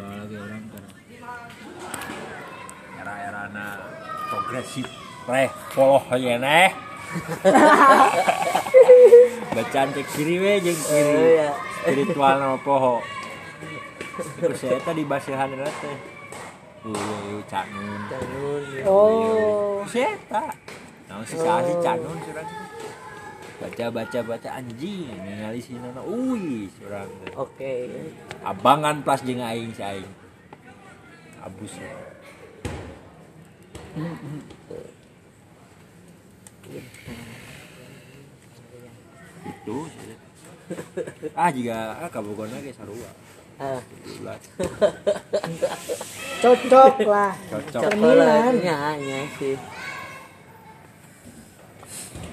bawa lagi orang era-era na progresif reh poloh ya neh bacaan cek kiri we jeung Oh, kiri iya. spiritual nama poho terus saya tadi basihan teh Iya, cak nun. Jangan. Oh. Saya tak. Nah, si si cak nun surang. Baca baca baca anjing ningali si nana ui surang. Oke. Abangan plus jeung aing si aing. Abus ya. itu ah jika ah kabogona ge sarua Ah, Cocok lah. cocok Cemilan. hanya sih.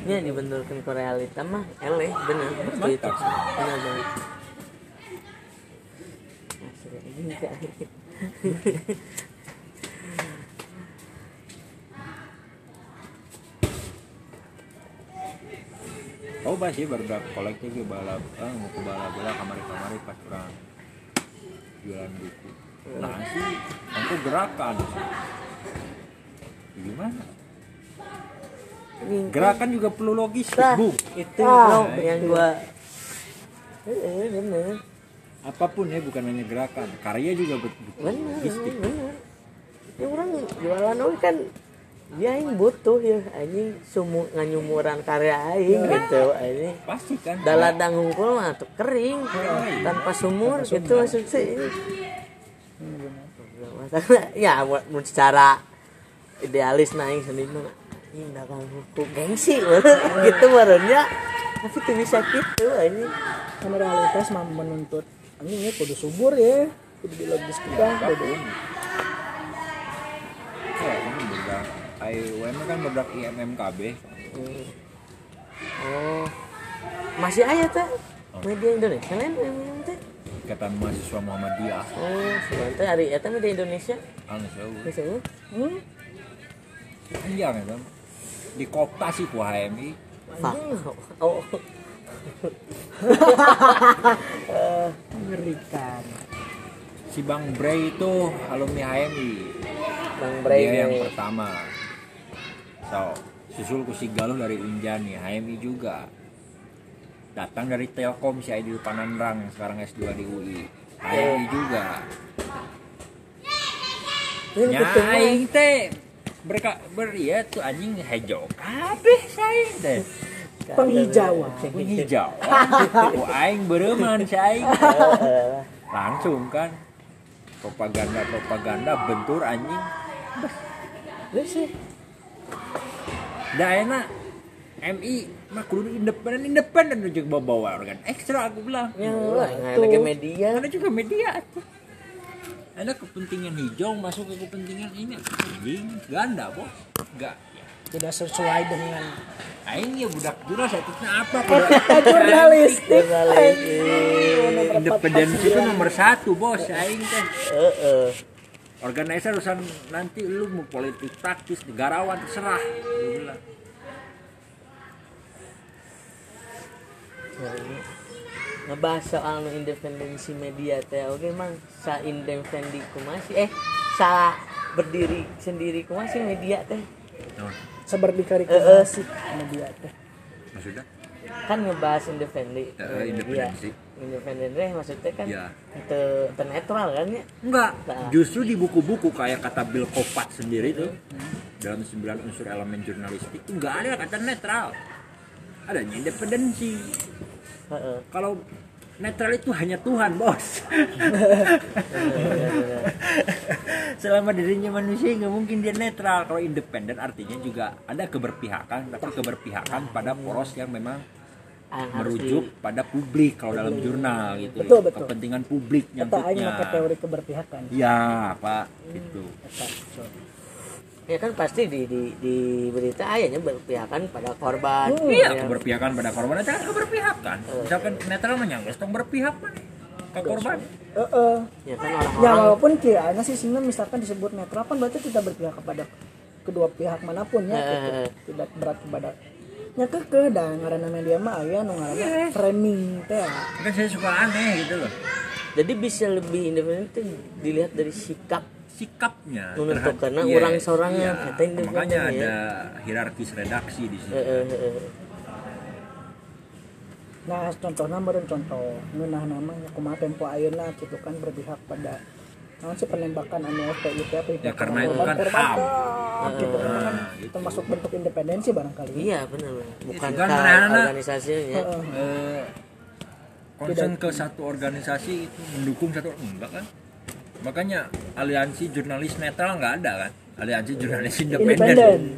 Ini dibenturkan ke realita mah eleh bener waktu itu. Bener ini enggak. oh sih berdak kolektif ke balap ah mau ke balap bola kamari kamari pas orang jualan buku. Nah sih aku gerakan gimana gerakan juga perlu logistik Tah, bu itu Ah. bro, yang gua Eh, bener. apa pun ya bukan hanya gerakan. Karya juga but- butuh logistik. bener. Ya orang jualan oke kan dia yang butuh ya anjing sumu nganyumuran karya aing gitu anjing pasti kan. Daladang hungkul mah tuh kering. Tanpa sumur gitu maksud sih. Masalah, ya buat mun secara idealis naik sendiri mah ini dagang hukum gengsi gitu barunya tapi tuh bisa gitu anjing. Kan realitas mah menuntut. Ini ya kudu subur ya. Kudu kudu ini. ya ini berdak IWM kan berdak IMMKB Hmm. oh. Masih aja tuh media Indonesia lain yang teh. Ikatan mahasiswa Muhammadiyah. Oh sebentar hari itu media Indonesia. Anu misalnya Hmm. Ya bang dikooptasi ku HMI Pak. oh. Mengerikan. si Bang Bray itu alumni HMI Bang Bray dia yang pertama. So susul ku si Galuh dari Unjani HMI juga. Datang dari Telkom si Aidil Panandrang yang sekarang S2 di UI HMI juga. Gitu mah. nyaing teh mereka beria tuh anjing hijau. Kabeh saya teh Penghijauan. hijau ku aing bereman aing langsung kan. Propaganda propaganda bentur anjing. Terus sih. dah enak MI mah kudu independen independen juga bawa bawa organ ekstra aku bilang. Ya, lah, nggak ada ke media. ada juga media tuh ada kepentingan hijau masuk ke kepentingan ini. Anjing ganda bos. Enggak. Tidak sesuai dengan Aing ya budak jurnas itu apa jurnalistik. independensi itu nomor satu bos. Aing teh. Heeh. organizer urusan nanti lu mau politik praktis negarawan terserah. Bilang. Ngebahas soal nu independensi media teh oke mang sa independen masih eh sa berdiri sendiri masih media teh Nah, Seperti Eh, eh. sih media teh. maksudnya kan ngebahas independen Eh, independensi. independen deh maksudnya kan Iya. itu netral kan ya enggak Nah. justru di buku-buku kayak kata Bill Kopat sendiri tuh dalam sembilan unsur elemen jurnalistik itu enggak ada kata netral adanya independensi Kalau netral itu hanya Tuhan bos. Selama dirinya manusia nggak mungkin dia netral. Kalau independen artinya juga ada keberpihakan tapi keberpihakan pada poros yang memang Ah, merujuk pada publik kalau dalam jurnal gitu Betul, betul. kepentingan publik nyangkutnya. teori keberpihakan. ya pak. Gitu. so. di- ya kan pasti di di, di berita ayahnya berpihakan pada korban Hmm. iya Ya. keberpihakan pada korban itu kan keberpihakan misalkan netral menyangkut dong berpihak kan ke korban Heeh. ya kan Ya orang-orang walaupun kiranya sih sehingga misalkan disebut netral kan berarti tidak berpihak kepada kedua pihak mana pun ya gitu. Eh. tidak berat kepada ya keke dan ngaranna media mah aya nu ngaranna framing teh ya. kan saya suka aneh gitu loh jadi bisa lebih independen dilihat dari sikap sikapnya terhadap- karena Iya, orang seorangnya iya. makanya ya. ada hierarkis redaksi di eh. nah contohnya meureun contoh ngeunah namanya kumaha tempo ayeuna gitu kan berpihak pada naon sih penembakan anu FPI teh berpihak Ya, karena itu kan HAM. kan, gitu kan Nah, kan gitu. termasuk bentuk independensi barangkali iya benar bukan juga ke anak-anak. organisasinya Heeh. Eh, concern ke satu organisasi itu mendukung satu enggak kan makanya aliansi jurnalis netral nggak ada kan? Aliansi jurnalis independen.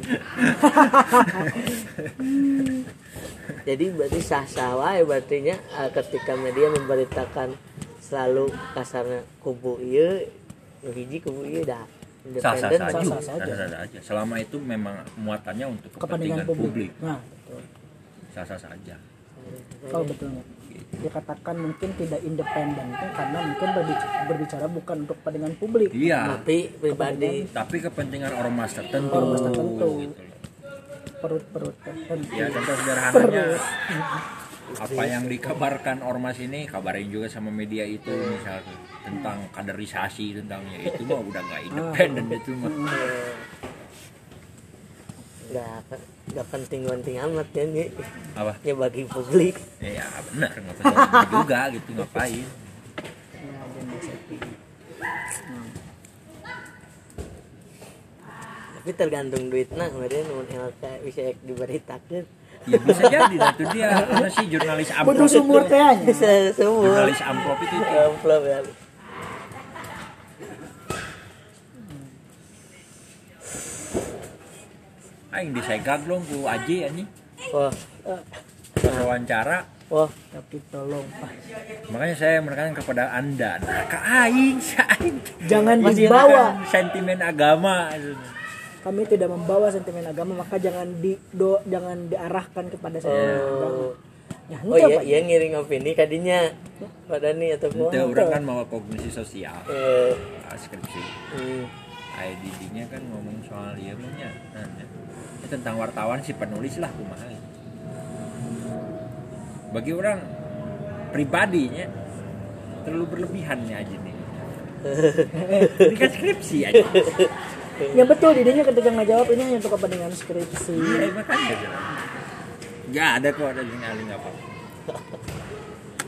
Jadi berarti sah sah wae berartinya eh, ketika media memberitakan selalu kasarnya kubu iya hiji kubu iya dah sah sah independen saja. Sah sah saja. Selama itu memang muatannya untuk kepentingan kepentingan publik. publik. Nah. Betul sah sah saja. Kalau betulnya dikatakan mungkin tidak independen itu karena mungkin berbicara, berbicara bukan untuk kepentingan publik iya. Tapi pribadi. Tapi kepentingan ormas tertentu Ormas tertentu. gitu. Loh. perut-perut tertentu. Ya contoh sederhananya apa yang dikabarkan ormas ini kabarin juga sama media itu misalnya tentang kaderisasi tentangnya. Itu mah udah nggak independen itu mah nggak nggak penting penting amat ya nih apa? Ya bagi publik. Ya benar. Nggak penting juga gitu ngapain? Tapi tergantung duitnya kemudian mun LK bisa diberitakan. Ya bisa jadi itu dia. Karena sih jurnalis amplop sumur itu. semua jurnalis amplop itu amplop ya aing disegag dong ku Aji anjing wah. Pas wawancara. Wah. Tapi tolong Pak. makanya saya menekankan kepada anda nah ke aing aing. Jangan Masih dibawa. sentimen agama. Kami tidak membawa sentimen agama maka jangan di do, jangan diarahkan kepada sentimen agama. Ya oh iya iya ngiring opini kadinya pada nih atau itu kumaha orang kan mau kognisi sosial. Eh. Ah, skripsi. Hmm. IDD-nya kan ngomong soal iya punya nah, ya. Tentang wartawan si penulis lah kumaha. Bagi orang pribadinya terlalu berlebihannya aja nih. Ini kan skripsi aja. Ya betul idenya ketika ngajawab ini hanya untuk kepentingan skripsi. Iya makanya ya ada kok ada yang nggak apa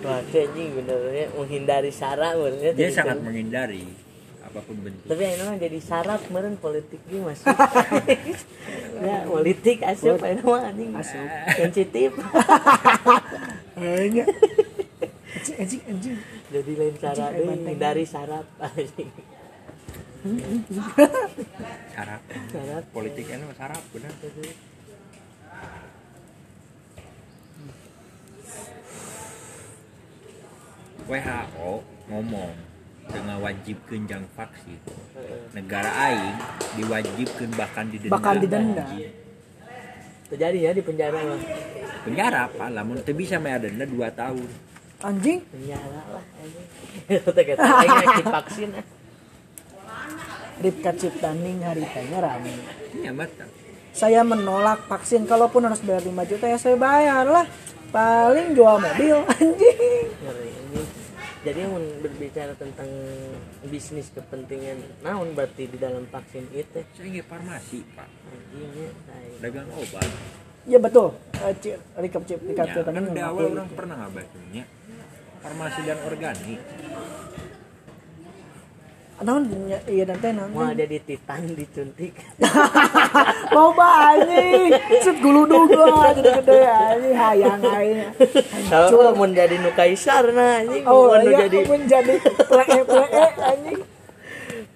Wah, anjing benernya menghindari syarat benernya dia sangat kan. menghindari apa pun bentuk. Tapi ini mah jadi syarat kemarin politik ini masuk. Ya politik asup ini. Mah anjing Asup. sensitif hanya anjing anjing anjing. Jadi lain syarat Anjing, deh hindari syarat. Anjing. Syarat. Syarat. Politik ini mah syarat benar WHO ngomong dengan wajib kenjang vaksin negara aing diwajibkan bahkan didenda. Bahkan didenda. terjadi ya di penjara mah. Penjara apa? Lamun teu bisa mah denda 2 tahun. Anjing. Penjara lah anjing. Ah. Ripka Ciptaning haritanya rame. Ini mata. Saya menolak vaksin kalaupun harus bayar 5 juta ya saya bayar lah. Paling jual mobil anjing. Ngeri, anjing. Jadi mun berbicara tentang bisnis kepentingan naon berarti di dalam vaksin itu? Saya nggak farmasi pak. Anjingnya tai. dagang obat. Ya betul. Rika Cip Rika ya, kan mengakui awal orang pernah ngabacunya farmasi dan organik naon nya- iya dan teh naon mau ada di titan disuntik. Loba anjing set gulu duga jadi gede anjing hayang aing kalau mau jadi nu kaisar nah anjing. Oh mau nu iya jadi menjadi pleke pleke anjing.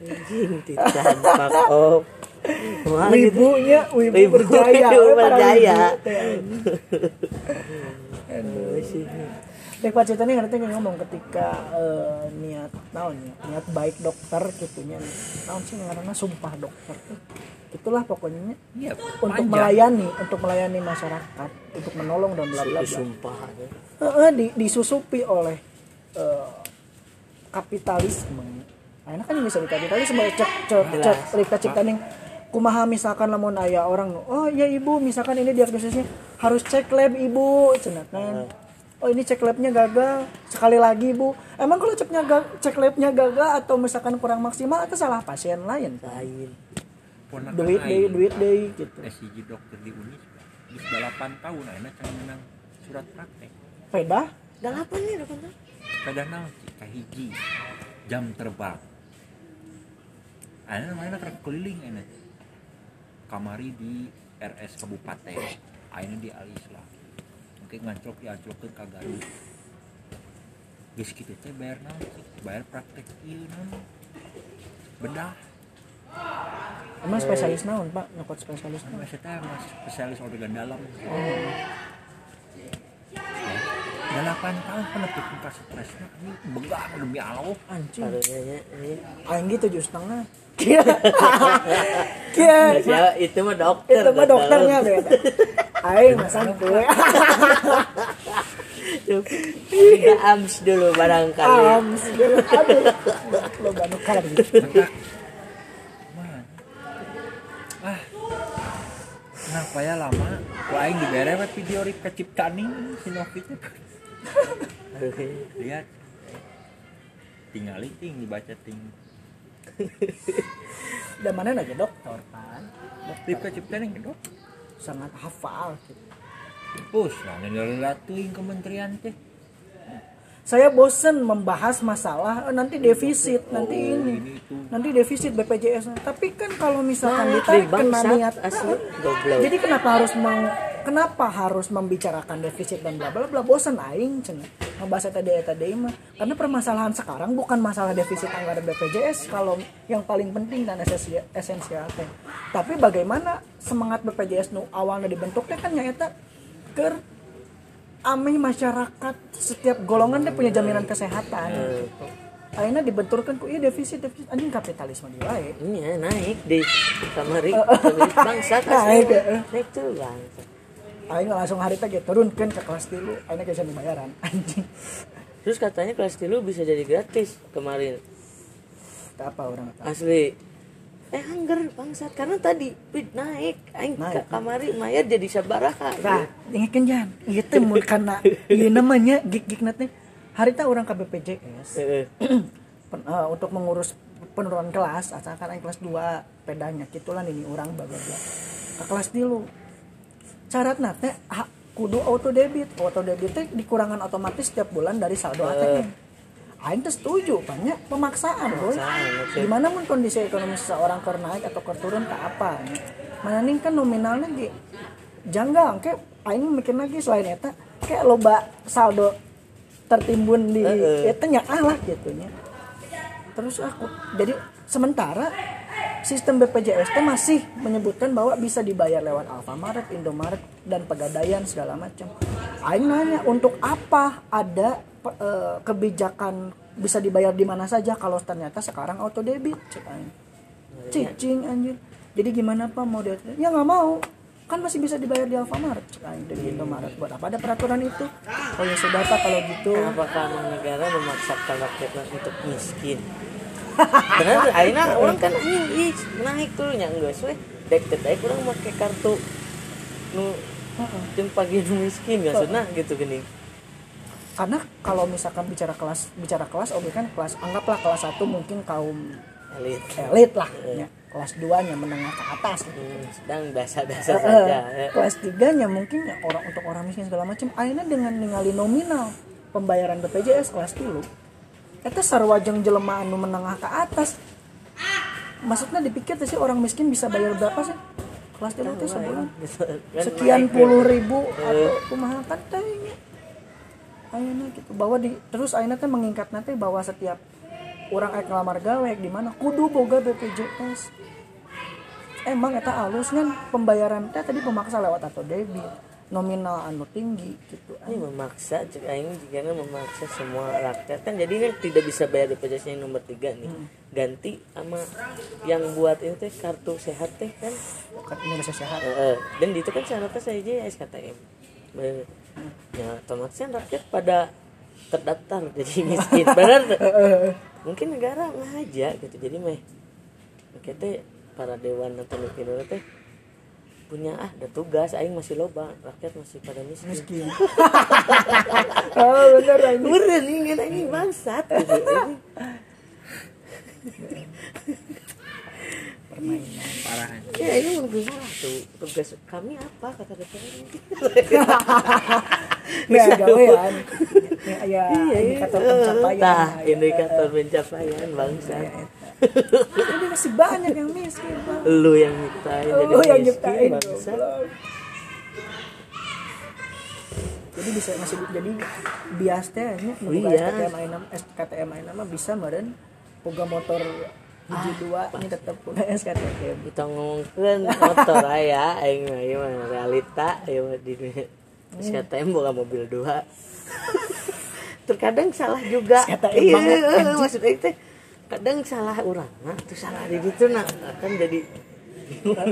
Anjing titan Wah, gitu. wibunya wibu, Wibu, berjaya wibu berjaya. Aduh, sih. Dek Pak Cita nih ngerti ngomong ketika eh, niat naon ya niat baik dokter gitunya naon sih ngaranna sumpah dokter. Itulah pokoknya iya untuk panjang. melayani untuk melayani masyarakat untuk menolong dan bla bla bla. Sumpah ya. Heeh, di, disusupi oleh eh, kapitalisme. Nah, kan bisa di kapitalisme cek cek cek Rika Ciptaning kumaha misalkan lamun aya orang oh ya ibu misalkan ini diagnosisnya harus cek lab ibu. Cenah kan oh ini cek labnya gagal. Sekali lagi bu. Emang kalau ceknya ga- cek labnya gagal atau misalkan kurang maksimal itu salah pasien lain. Lain. Ponakan duit deh aing, duit deh gitu. SIG dokter di Unisba di 8 tahun akhirnya can menang surat praktek. Peda? Delapan nih delapan tahun. Sepeda naon kahiji jam terbang. Akhirnya namanya keliling ini kamari di RS Kabupaten. Akhirnya di Al Islam mungkin nganclok dianclokkeun ka Garut geus kitu teh bayar naon Ci? bayar praktek ieu naon bedah. Emang spesialis naon pak? Nyokot spesialis naon? Mas eta mas spesialis organ dalam. Ya, delapan tahun penetupin ka stresna ini begang demi Allah. anjing. Nya ini aing gitu tujuh setengah kia kia ya itu mah dokter itu mah dokternya beda aing mah santuy kita ams dulu barangkali ams aduh lo banu kali. Ah. Kenapa ya lama? Wah, aing dibere video rip keciptani si Novi teh. Aduh, Lihat. Tinggal ting dibaca ting. dan mana lagi dokter kan Rip keciptani gitu. sangat hafal gitu. Pus, nah nyelatuin kementerian teh. saya bosen membahas masalah eh, nanti defisit nanti Oh, ini ini itu. nanti defisit BPJS tapi kan kalau misalkan Nah, ditarik di kena niat asli, eh, goblok. jadi kenapa harus meng, kenapa harus membicarakan defisit dan bla bla bla? Bosen aing cenah. Ngebahas tadi tadi mah. Karena permasalahan sekarang bukan masalah defisit anggaran BPJS kalau yang paling penting dan esensial, esensial teh. Tapi bagaimana semangat BPJS nu awalnya dibentuk teh kan nyata ker ame masyarakat setiap golongan dia punya jaminan kesehatan. Akhirnya dibenturkan ku iya defisit defisit. Anjing kapitalisme di wae. Iya naik di kamari Naik, asli eh. naik tuh bangsat aing langsung hari teh turunkan ke kelas dulu akhirnya bisa dibayaran. Anjing. Terus katanya kelas dulu bisa jadi gratis kemarin. Apa orang tahu. asli. Eh angger bangsat. Karena tadi pit naik. Aing Naik. ke kamari mayat jadi sabaraha Nah, ingatkan jangan itu mun karena iya namanya gig gig nanti hari teh orang ke BPJS Heeh. pen- eh, untuk mengurus penurunan kelas asalkan aing kelas 2 pedanya gitulah ini orang bagus ke kelas dulu syarat nate ha- kudu auto debit auto debit teh dikurangan otomatis setiap bulan dari saldo ATM Aing tuh setuju banyak pemaksaan boy. Gimana pun kondisi ekonomi seseorang keur naik atau keur turun tak apa? Mana nih kan nominalnya ge janggal kayak aing mikir lagi selain eta kayak loba saldo tertimbun di eta nya ah lah gitunya terus aku jadi sementara sistem BPJS itu masih menyebutkan bahwa bisa dibayar lewat Alfamart, Indomaret dan Pegadaian segala macam. Aing nanya untuk apa ada eh, kebijakan bisa dibayar di mana saja kalau ternyata sekarang auto debit cek. Cicing anjir. Jadi gimana Pak dia? Ya nggak mau. Kan masih bisa dibayar di Alfamart cek aing Indomaret. Buat apa ada peraturan itu? Oh ya sudah Pak kalau gitu. apakah negara memaksakan rakyatnya untuk miskin benar akhirnya orang kan anjing ih naik tuh nya geus we dek dek orang make kartu nu jeung pagi nu miskin maksudna gitu gini. Karena kalau misalkan bicara kelas bicara kelas oke kan kelas anggaplah kelas 1 mungkin kaum elit. elit lah ya. kelas 2 nya menengah ke atas. Gitu. Hmm, sedang biasa-biasa Eh, saja ya. kelas 3 nya mungkin ya orang untuk orang miskin segala macam. Akhirnya dengan ningali nominal pembayaran BPJS kelas dulu itu sarwa jeung jelema anu menengah ke atas. Maksudnya dipikir tuh sih orang miskin bisa bayar berapa sih? Kelas dulu teh sebulan? Kan sekian puluh ribu atau kumaha kan teh. Ayeuna gitu. Bahwa di terus ayeuna teh mengingat nanti bahwa setiap orang ek ngelamar gawe di mana? Kudu boga BPJS emang eta alus kan pembayaran teh tadi pemaksa lewat atau debit nominal anu tinggi gitu ini memaksa cek aing jika memaksa semua rakyat. Kan jadi kan tidak bisa bayar BPJS yang nomor tiga nih. Ganti sama yang buat itu teh kartu sehat teh kan. Kan Indonesia sehat. Heeh. dan itu kan syaratnya saya aja SKTM. Be- ya otomatis kan rakyat pada terdaftar jadi miskin. Benar mungkin negara ngaja gitu. Jadi meh kita para dewan atau nuklir teh punya ah ada tugas aing masih loba rakyat masih pada miskin miskin oh bener anjing Meren ini kan ini bangsat gitu. Permainan parah. Ya ini menurut salah tuh tugas kami apa kata DPR ini. ya gawean ya, ya Iya, indikator pencapaian Nah, Ya, indikator pencapaian bangsa. Ya, ini masih banyak yang miskin bang Lu yang nyiptain jadi oh yang miskin, nyiptain jadi bisa masih jadi bias teh nya Oh, iya. SKTM SKTM ayeuna mah bisa meureun boga motor hiji dua ini tetep boga SKTM Kita ngomongkeun motor aya aing mah ieu mah realita ieu mah di dunia. SKTM boga mobil dua. Terkadang salah juga. SKTM Iya, banget, anjing. Kadang salah orang nah, tuh salah di situ nah akan jadi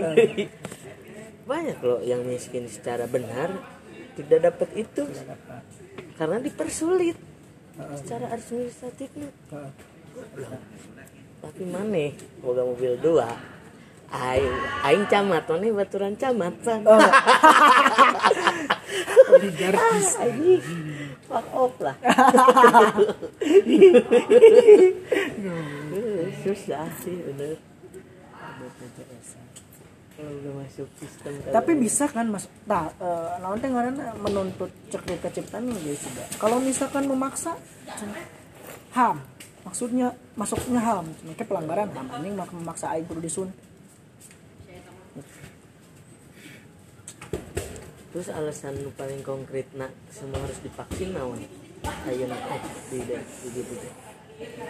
banyak loh yang miskin secara benar tidak dapat itu. Karena dipersulit secara administratifnya. Tapi mana? Boga mobil dua. Aing aing camat mana baturan camat pan oligarkis. Ah, fuck off lah. Susah sih bener. Kalau udah masuk sistem tapi bisa kan mas? Nah eh, naon teh ngaranna menuntut cek di keciptaan ya sudah kalau misalkan memaksa ham maksudnya masuknya ham mereka pelanggaran ham ini mak- memaksa aing kudu disun terus alasan nu paling konkret nak semua harus divaksin naon? Ayo nak eh di di di di di.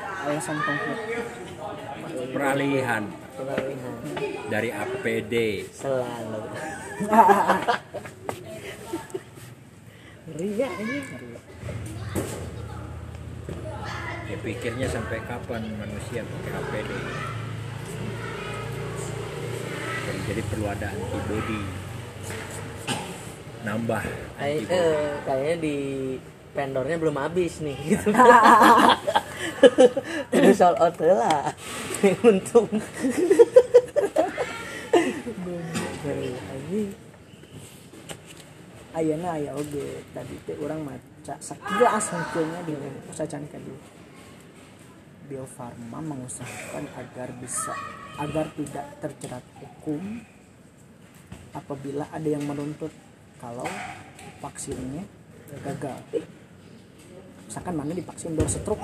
Alasan konkret. Peralihan. Peralihan. Dari APD selalu. Ya ini. Ya pikirnya sampai kapan manusia pakai APD jadi, jadi perlu ada antibody nambah Ay, eh, kayaknya di vendornya belum habis nih gitu. Udah sold out lah. Untung. Anjing. ayeuna aya oge tadi teh urang maca sakilas hungkulnya di usahacan ka dieu Bio Farma mengusahakan agar bisa agar tidak terjerat hukum apabila ada yang menuntut kalau vaksinnya gagal. Misalkan mana divaksin dor stroke,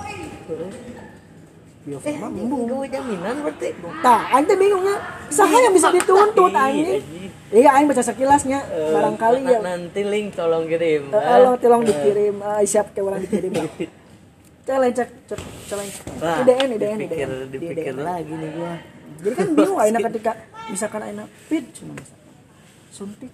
Bio Eh, Farma anjing embung. gue jaminan berarti. Tah, ante bingungnya, saha yang bisa dituntut Iya, anjing? anjing. Iya, aing baca sekilasnya, Eh, barangkali ya. nanti link tolong kirim. Eh, Tolong tolong dikirim, ah, siap ke orang dikirim. Celeng cek cek celeng. IDN IDN dipikir, IDN. dipikir lagi nih gua. Jadi kan bingung aina ketika misalkan aina fit cuma misalkan suntik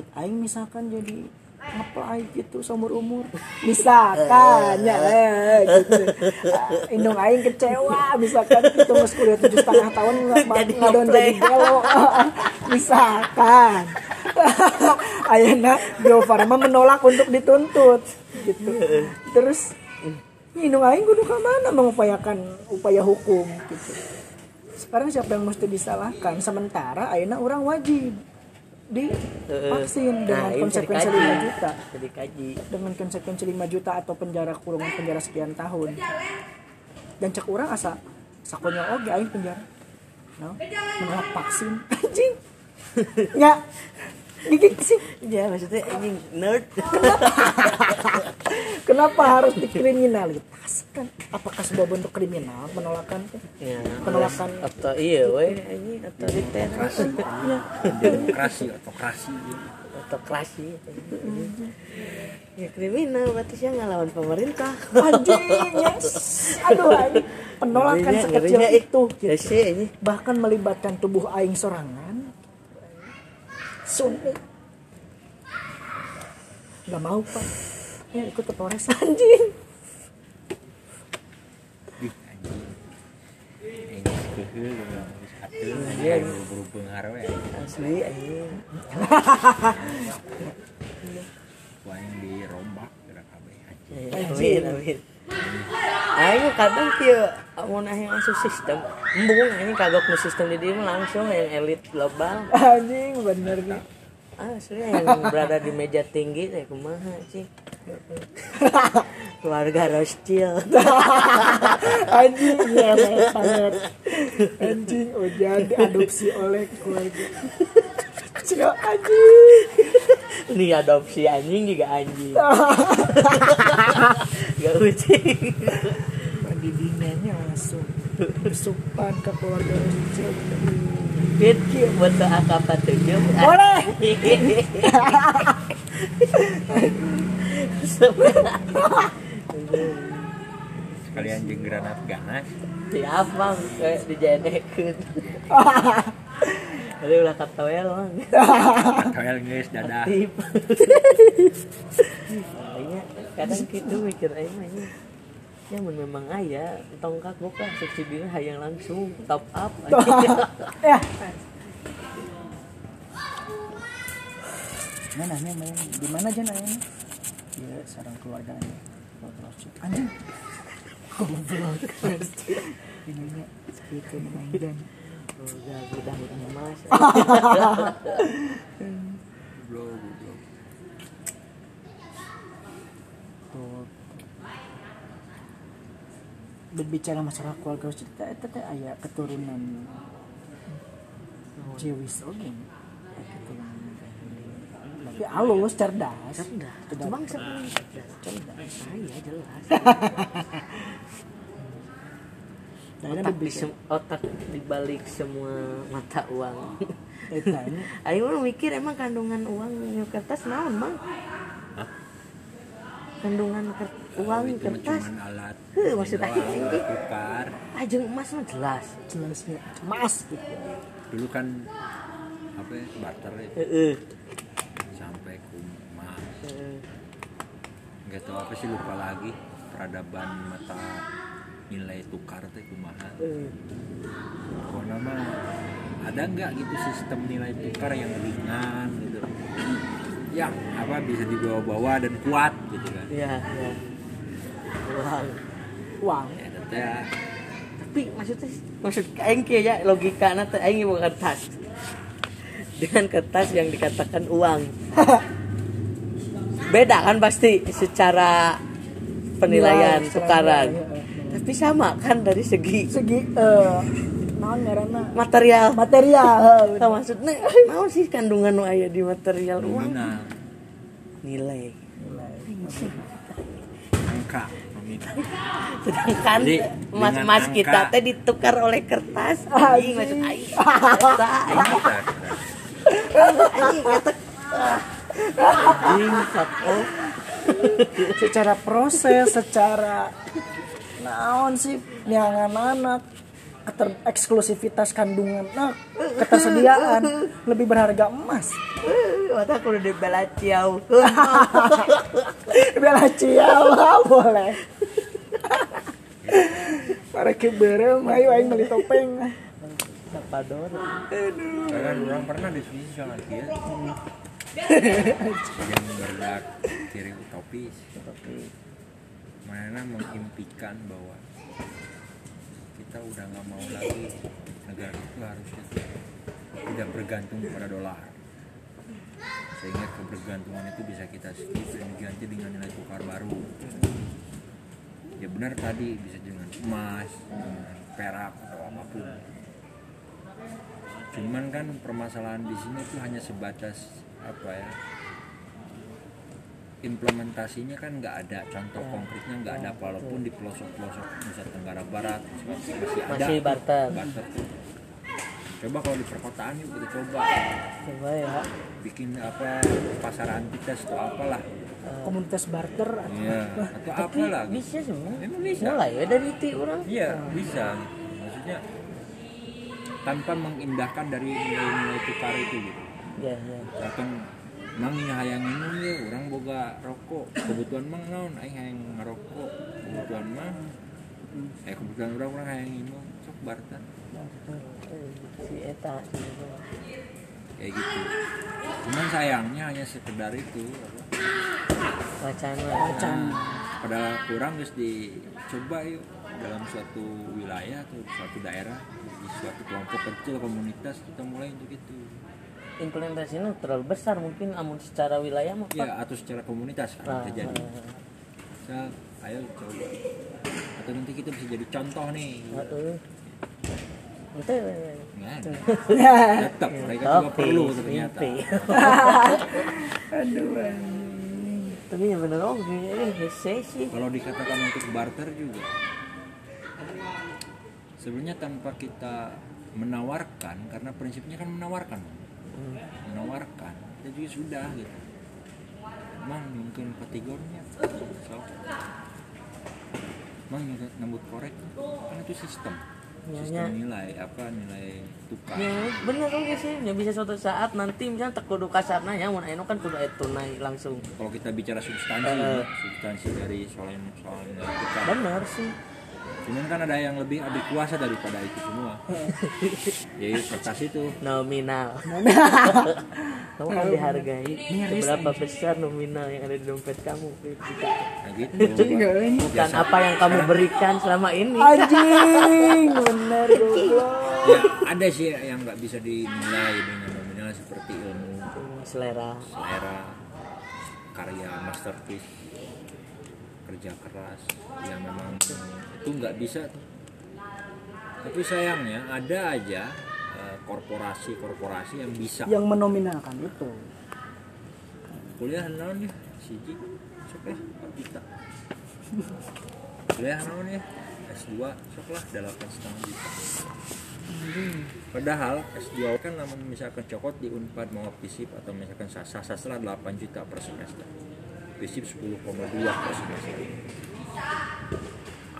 buat aing misalkan jadi ngapain gitu seumur umur. Misalkan ya eh, gitu. Ah, indung aing kecewa misalkan itu mas kuliah tujuh setengah tahun nggak Jadi ngadon jadi gelo misalkan. Ayana Bio Farma menolak untuk dituntut gitu. Terus indung aing kudu ka mana mengupayakan upaya hukum? Gitu. Sekarang siapa yang mesti disalahkan? Sementara Ayana orang wajib di vaksin dengan Nah, konsekuensi. 5 juta. Dengan konsekuensi 5 juta atau penjara kurungan penjara sekian tahun. Dan cek orang asa sakonya oke aing penjara. No? menolak vaksin. Anjing. Ya gigit sih Ya maksudnya anjing nerd. kenapa harus dikriminalisasikan apakah sebuah bentuk kriminal penolakan ya, Penolakan. atau iya weh anjing otoriter. demokrasi otokrasi Otokrasi. Ya kriminal berarti sih ngelawan pemerintah. anjing yes aduh anjing. penolakan sekecil ngerinya itu Ya sih ini. bahkan melibatkan tubuh aing sorangan sumpah nggak mau pak ya ikut ke Polres anjing Ih, anjing ini keheul geus atuh Iya. anjing buru-buru beunghar we Asli anjing. Wah, yang dirombak gerak kabeh anjing. Amin amin. Aing kadang kieu mun aing masuk sistem, embung aing kagok nu sistem di mah langsung yang elit global. anjing bener nih Asli yang berada di meja tinggi teh kumaha sih? Keluarga Rothschild. anjing ya banget anjing ujian diadopsi oleh keluarga Cina anjing Ini adopsi anjing juga anjing. Gak kucing. pendidikannya langsung besupan ke keluarga Rothschild Fit buat ke akap tujuh. boleh sekalian jeung granat ganas Siap bang, kayak dijenekeun. Jadi ulah katawel bang. kael geus dadah Tip. Kadang gitu mikir aing mah. Ya memang aya tong kagok lah subsidi hayang langsung top up. ya mana nih main di mana aja nanya ya sarang keluarganya anjing goblok ininya segitu main Udah udah goblok goblok tuh berbicara masalah keluarga kita itu teh aya keturunan Jewish oke Aya keturunan tapi halus cerdas Cerdas. Cerdas. Cerdas. Cerdas. Saya jelas. Otak di sem- otak dibalik semua mata uang. Ayo mah mikir emang kandungan uang di kertas naon bang? Kandungan ker- uang itu mah kertas alat Heuh, maksud Itu aing ini. tukar ajeng emas mah jelas. jelasnya emas gitu dulu kan apa ya, barter ya, Heeh. sampai ke emas Heeh. nggak tahu apa sih lupa lagi peradaban mata nilai tukar teh kumaha Heeh. pokoknya mah ada nggak gitu sistem nilai tukar yang ringan gitu yang apa bisa dibawa-bawa dan kuat gitu kan Iya, iya. Uang. uang ya teh Tapi maksudnya maksud aing kieu ya logika teh aing ieu kertas. Dengan kertas yang dikatakan uang. Beda kan pasti secara penilaian Nilai, tukaran. iya, iya, iya. Tapi sama kan dari segi segi eh naon ngaranna material. material heuh. Nah, maksudnya naon sih kandungan nu aya di material uang? Nilai. Nilai. angka Sedangkan Jadi, emas-emas dengan kita teh ditukar oleh kertas. Anjing maksud aing. Anjing. Kata anjing satu. secara proses secara naon sih? Nyangan anak keter eksklusivitas kandungan nah ketersediaan. Lebih berharga emas. Mata aku udah dibela ciau. bela ciawa boleh. Para kiberem ayo aing beli topeng Sapador. kan orang pernah diskusi soal dia yang berdak kiri utopis mana mengimpikan bahwa kita udah nggak mau lagi negara itu harusnya tidak bergantung pada dolar. Sehingga kebergantungan itu bisa kita skip dan diganti dengan nilai tukar baru. Ya benar tadi bisa dengan emas dengan perak atau apa pun. Cuman kan permasalahan di sini tuh hanya sebatas apa ya implementasinya kan nggak ada contoh konkretnya nggak ada walaupun di pelosok-pelosok Nusa Tenggara Barat masih ada Masih barter. barter coba kalau di perkotaan yuk kita coba. Coba ya. bikin apa pasar antites atau apalah. Komunitas barter atau iya atau Tapi apalah gitu. bisa bisa. Mulai ya dari ti orang. iya bisa. Maksudnya tanpa mengindahkan dari nilai-nilai tukar itu gitu. Ya, ya. Bahkan mang ini hayang ya orang boga rokok. Kebutuhan mang naon? Aing hayang ngerokok. Kebutuhan mah eh kebutuhan orang orang hayang minum sok barter. Si eta. kayak gitu. Cuman sayangnya hanya sekedar itu. Wacana. wacana. Padahal kurang terus dicoba yuk dalam suatu wilayah atau suatu daerah di suatu kelompok kecil komunitas kita mulai untuk itu implementasinya terlalu besar mungkin amun secara wilayah mah ya atau secara komunitas kan bisa jadi. ah, Misal, ayo coba. Atau nanti kita bisa jadi contoh nih. Ah. Ente, ada. tetap mereka juga perlu ternyata. Aduh anjing. tapi ya bener oh ini saya sih. Kalau dikatakan untuk barter juga. Sebenarnya tanpa kita menawarkan karena prinsipnya kan menawarkan Hmm. menawarkan kita juga sudah gitu. Emang mungkin kategorinya so emang juga nambut korek kan itu sistem. Ya, sistem ya. nilai apa nilai tukar. Ya bener oke sih. Ya bisa suatu saat nanti misalnya tak kudu kasarna ya mun anu kan kudu tunai langsung. Kalau kita bicara substansi Eh. substansi dari soal soal tukar. Bener sih cuman kan ada yang lebih adik kuasa daripada itu semua. Jadi kertas itu. Nominal. Kamu kan dihargai seberapa besar nominal yang ada di dompet kamu nah gitu. Bukan Biasa. apa yang kamu berikan selama ini. Anjing bener ya ada sih yang nggak bisa dinilai dengan nominal seperti ilmu. Selera. Selera karya masterpiece kerja keras yang memang itu nggak bisa tuh. tapi sayangnya ada aja eh, korporasi-korporasi yang bisa. Yang menominalkan itu. Kuliah naon ya? Siji sok lah kita kuliah naon ya? S2 sok lah delapan setengah juta. Padahal S2 kan namun misalkan cokot di Unpad mau FISIP atau misalkan sastra sastra 8 juta per semester. FISIP 10,2 per semester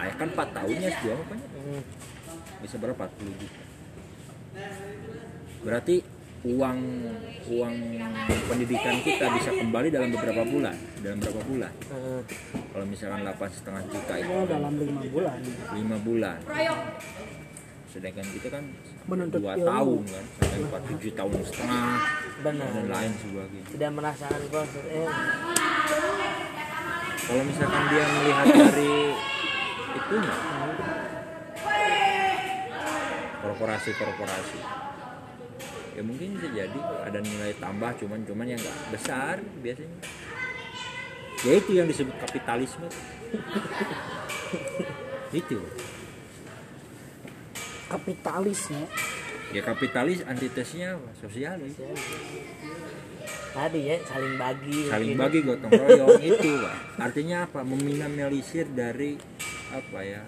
Ayah kan 4 tahun ya S2 apa Hmm. bisa berapa? 40 juta. Berarti uang uang pendidikan kita bisa kembali dalam beberapa bulan dalam berapa bulan. Eh, kalau misalkan 8 setengah juta itu. Oh, dalam lima bulan. Lima bulan. Sedangkan kita kan Menuntut dua ilmu. tahun kan sampai empat tujuh tahun setengah. Benar. Dan lain sebagainya. Tidak merasakan bos eh kalau misalkan dia melihat dari itu korporasi-korporasi. Ya mungkin bisa jadi ada nilai tambah cuman cuman yang nggak besar biasanya. Ya itu yang disebut kapitalisme. Itu. Kapitalisnya ya kapitalis antitesnya apa? sosialis tadi ya saling bagi. Saling mungkin. bagi gotong royong itu pak. Artinya apa? Meminimalisir dari apa ya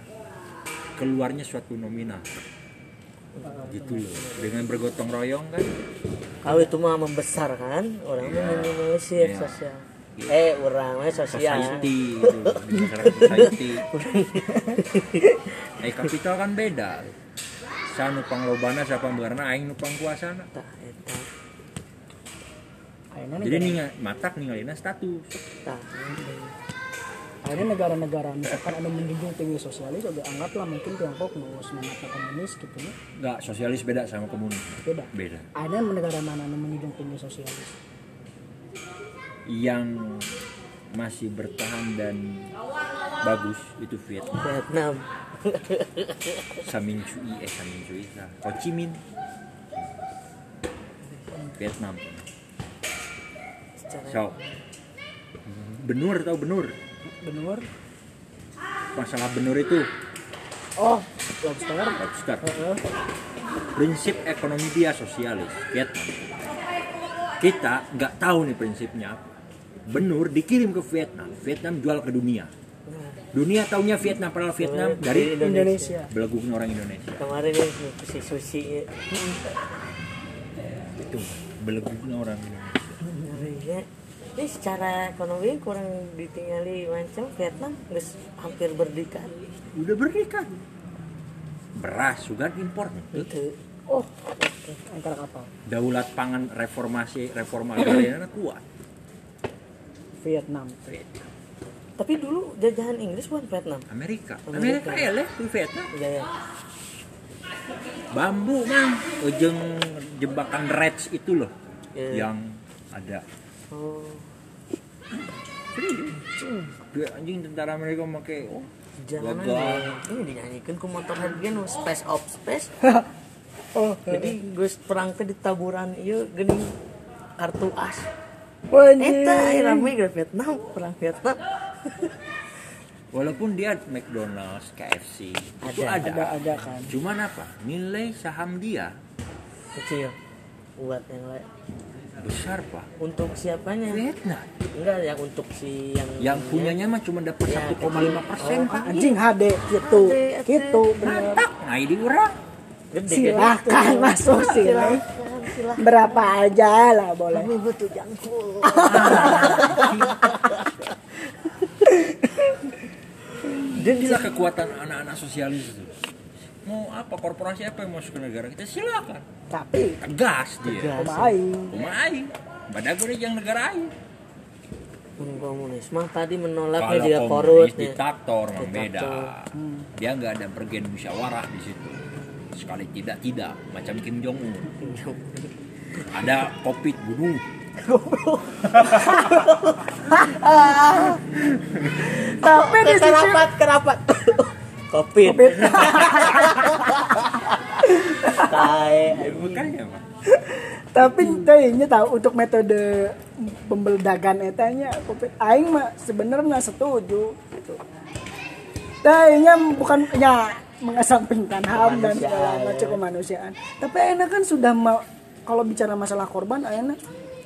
keluarnya suatu nominal. Gitu loh. Dengan bergotong royong kan. Kalau itu mah membesar kan orang mah minimalisir Iya. sosial. Eh orang mah sosial. Society itu di masyarakat society. Eh kapital kan beda. Saya nupang lobana siapa karena aing nupang kuasana Tah, eta. akhirnya jadi ninga, matak ninggalina status. Tah, akhirnya negara-negara misalkan ada menjunjung tinggi sosialis juga anggaplah mungkin Tiongkok mau semangatnya komunis gitu ya. Nggak sosialis beda sama komunis. Beda? Beda. Akhirnya negara mana yang menjunjung tinggi sosialis? Yang masih bertahan dan bagus itu Vietnam. Vietnam. Samin Chui eh Samin Chui nah, Ho Chi Minh. Vietnam. Secara so benur tahu benur benur. Masalah benur itu. Oh lobster. Lobster. Heeh. prinsip ekonomi dia sosialis Vietnam kita nggak tahu nih prinsipnya benur dikirim ke Vietnam. Vietnam jual ke dunia. Dunia taunya Vietnam padahal Vietnam dari Indonesia. Belagunya orang Indonesia. Kemarin ya si sushi. Ya. itu belagunya orang Indonesia. Ngeri ya. Ini secara ekonomi kurang ditinggali macam Vietnam geus hampir berdikari udah berikan beras juga impor. Itu. Oh angkara kapal. Daulat pangan reformasi reforma agraria kuat. Vietnam. Vietnam. tapi dulu jajahan Inggris bukan Vietnam. Amerika. Amerika. Amerika ya leh di Vietnam. Ya ya bambu mang ujung jebakan Reds itu loh Iya. yang ada oh. Dia anjing tentara Amerika pakai oh. Jangan ini dinyanyikan ku motor gen space of space. Oh jadi gue perang teh di taburan iya gini. Kartu as. Wah Eta anjing. rame ke Vietnam perang Vietnam. Walaupun dia McDonald's, KFC itu Ada, ada. ada ada kan. Cuman apa? Nilai saham dia kecil. Buat yang lain besar pak. untuk siapanya? Vietnam enggak yang untuk si yang yang punyanya mah cuma dapat Ya, 1,5 persen oh, pak. anjing HD gitu. HD. gitu bener. Tak, nah ini orang. gede silahkan masuk silakan. Berapa aja lah boleh. Kami butuh jangkul. Dan inilah kekuatan anak-anak sosialis itu. Mau apa korporasi apa yang masuk ke negara kita silakan. tapi Tegas dia. Pemain. Badak gue yang negara aing. komunis mah tadi menolaknya Kalau juga korut diktator Diktator. beda. Dia nggak ada pergen musyawarah di situ. Sekali tidak tidak macam Kim Jong Un. Ada covid bunuh. tapi di sisi kerapat kerapat covid Covid. kae Bukannya pak. tapi kayaknya tahu untuk metode pembeledagan etanya covid aing mah sebenarnya setuju gitu kayaknya bukan ya mengesampingkan ham dan segala Kemanusiaan, macam ya. kemanusiaan tapi enak kan sudah mau kalau bicara masalah korban enak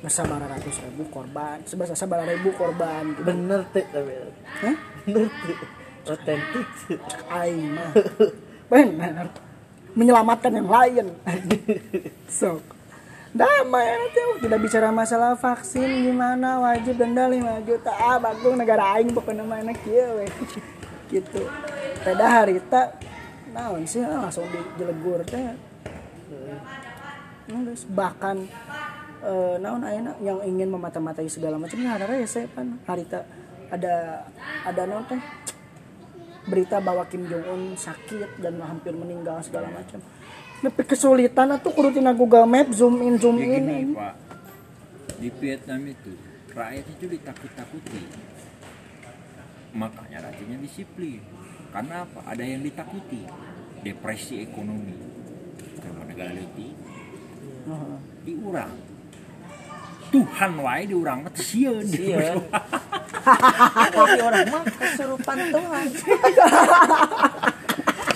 sabar ratus ribu korban sebesar sabar ribu korban gitu. bener tuh tapi Hah? bener tuh otentik. Tuh. aing mah. Benar menyelamatkan yang lain. Sok. Damai nanti tidak bicara masalah vaksin gimana wajib denda 5 juta. Ah bagus negara aing pokoknya mah enak ya weh gitu. Pada harita. Naon sih ah, langsung dijelegur teh. Terus bahkan eh, naon ayeuna yang ingin memata-matai segala macamnya ada ya saya pan. Harita. Ada ada naon teh berita bahwa Kim Jong Un sakit dan hampir meninggal segala macam. Tapi kesulitan atau kudu tina Google Map zoom in zoom Ya in. gini pak. Di Vietnam itu rakyat itu ditakut-takuti. Makanya rakyatnya disiplin. Karena apa? Ada yang ditakuti. Depresi ekonomi. Kalau negara Heeh. diurang. Tuhan wae diurang mah teu sieun. Tapi orang mah kesurupan Tuhan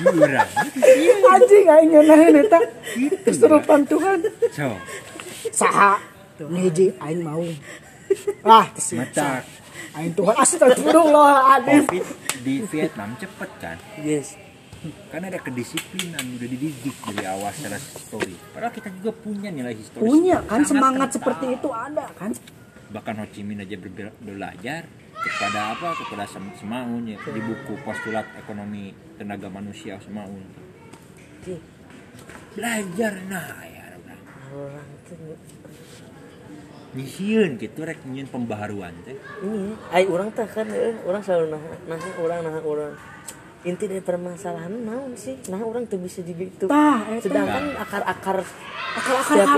Diurang. Anjing aing ngeunaheun eta. Gitu. Kesurupan Tuhan. So, Saha? Ngiji aing mau. Ah, mata aing Tuhan astagfirullahaladzim. Covid di Vietnam cepet kan. yes Karena ada kedisiplinan, udah dididik dari awal secara histori. Padahal kita juga punya nilai historis. Punya kan semangat kental. seperti itu ada kan? bahkan Ho Chi Minh aja belajar kepada apa? Kepada Sem- Semaun ya. Di buku postulat ekonomi tenaga manusia Semaun. Ih, belajar nah ya orang tuh nyisieun gitu rek pembaharuan teh. Ini ai orang teh kan eh, orang selalu nah nah orang nah orang. Inti dari permasalahan naon sih? Nah orang tuh bisa juga itu. Sedangkan akar-akar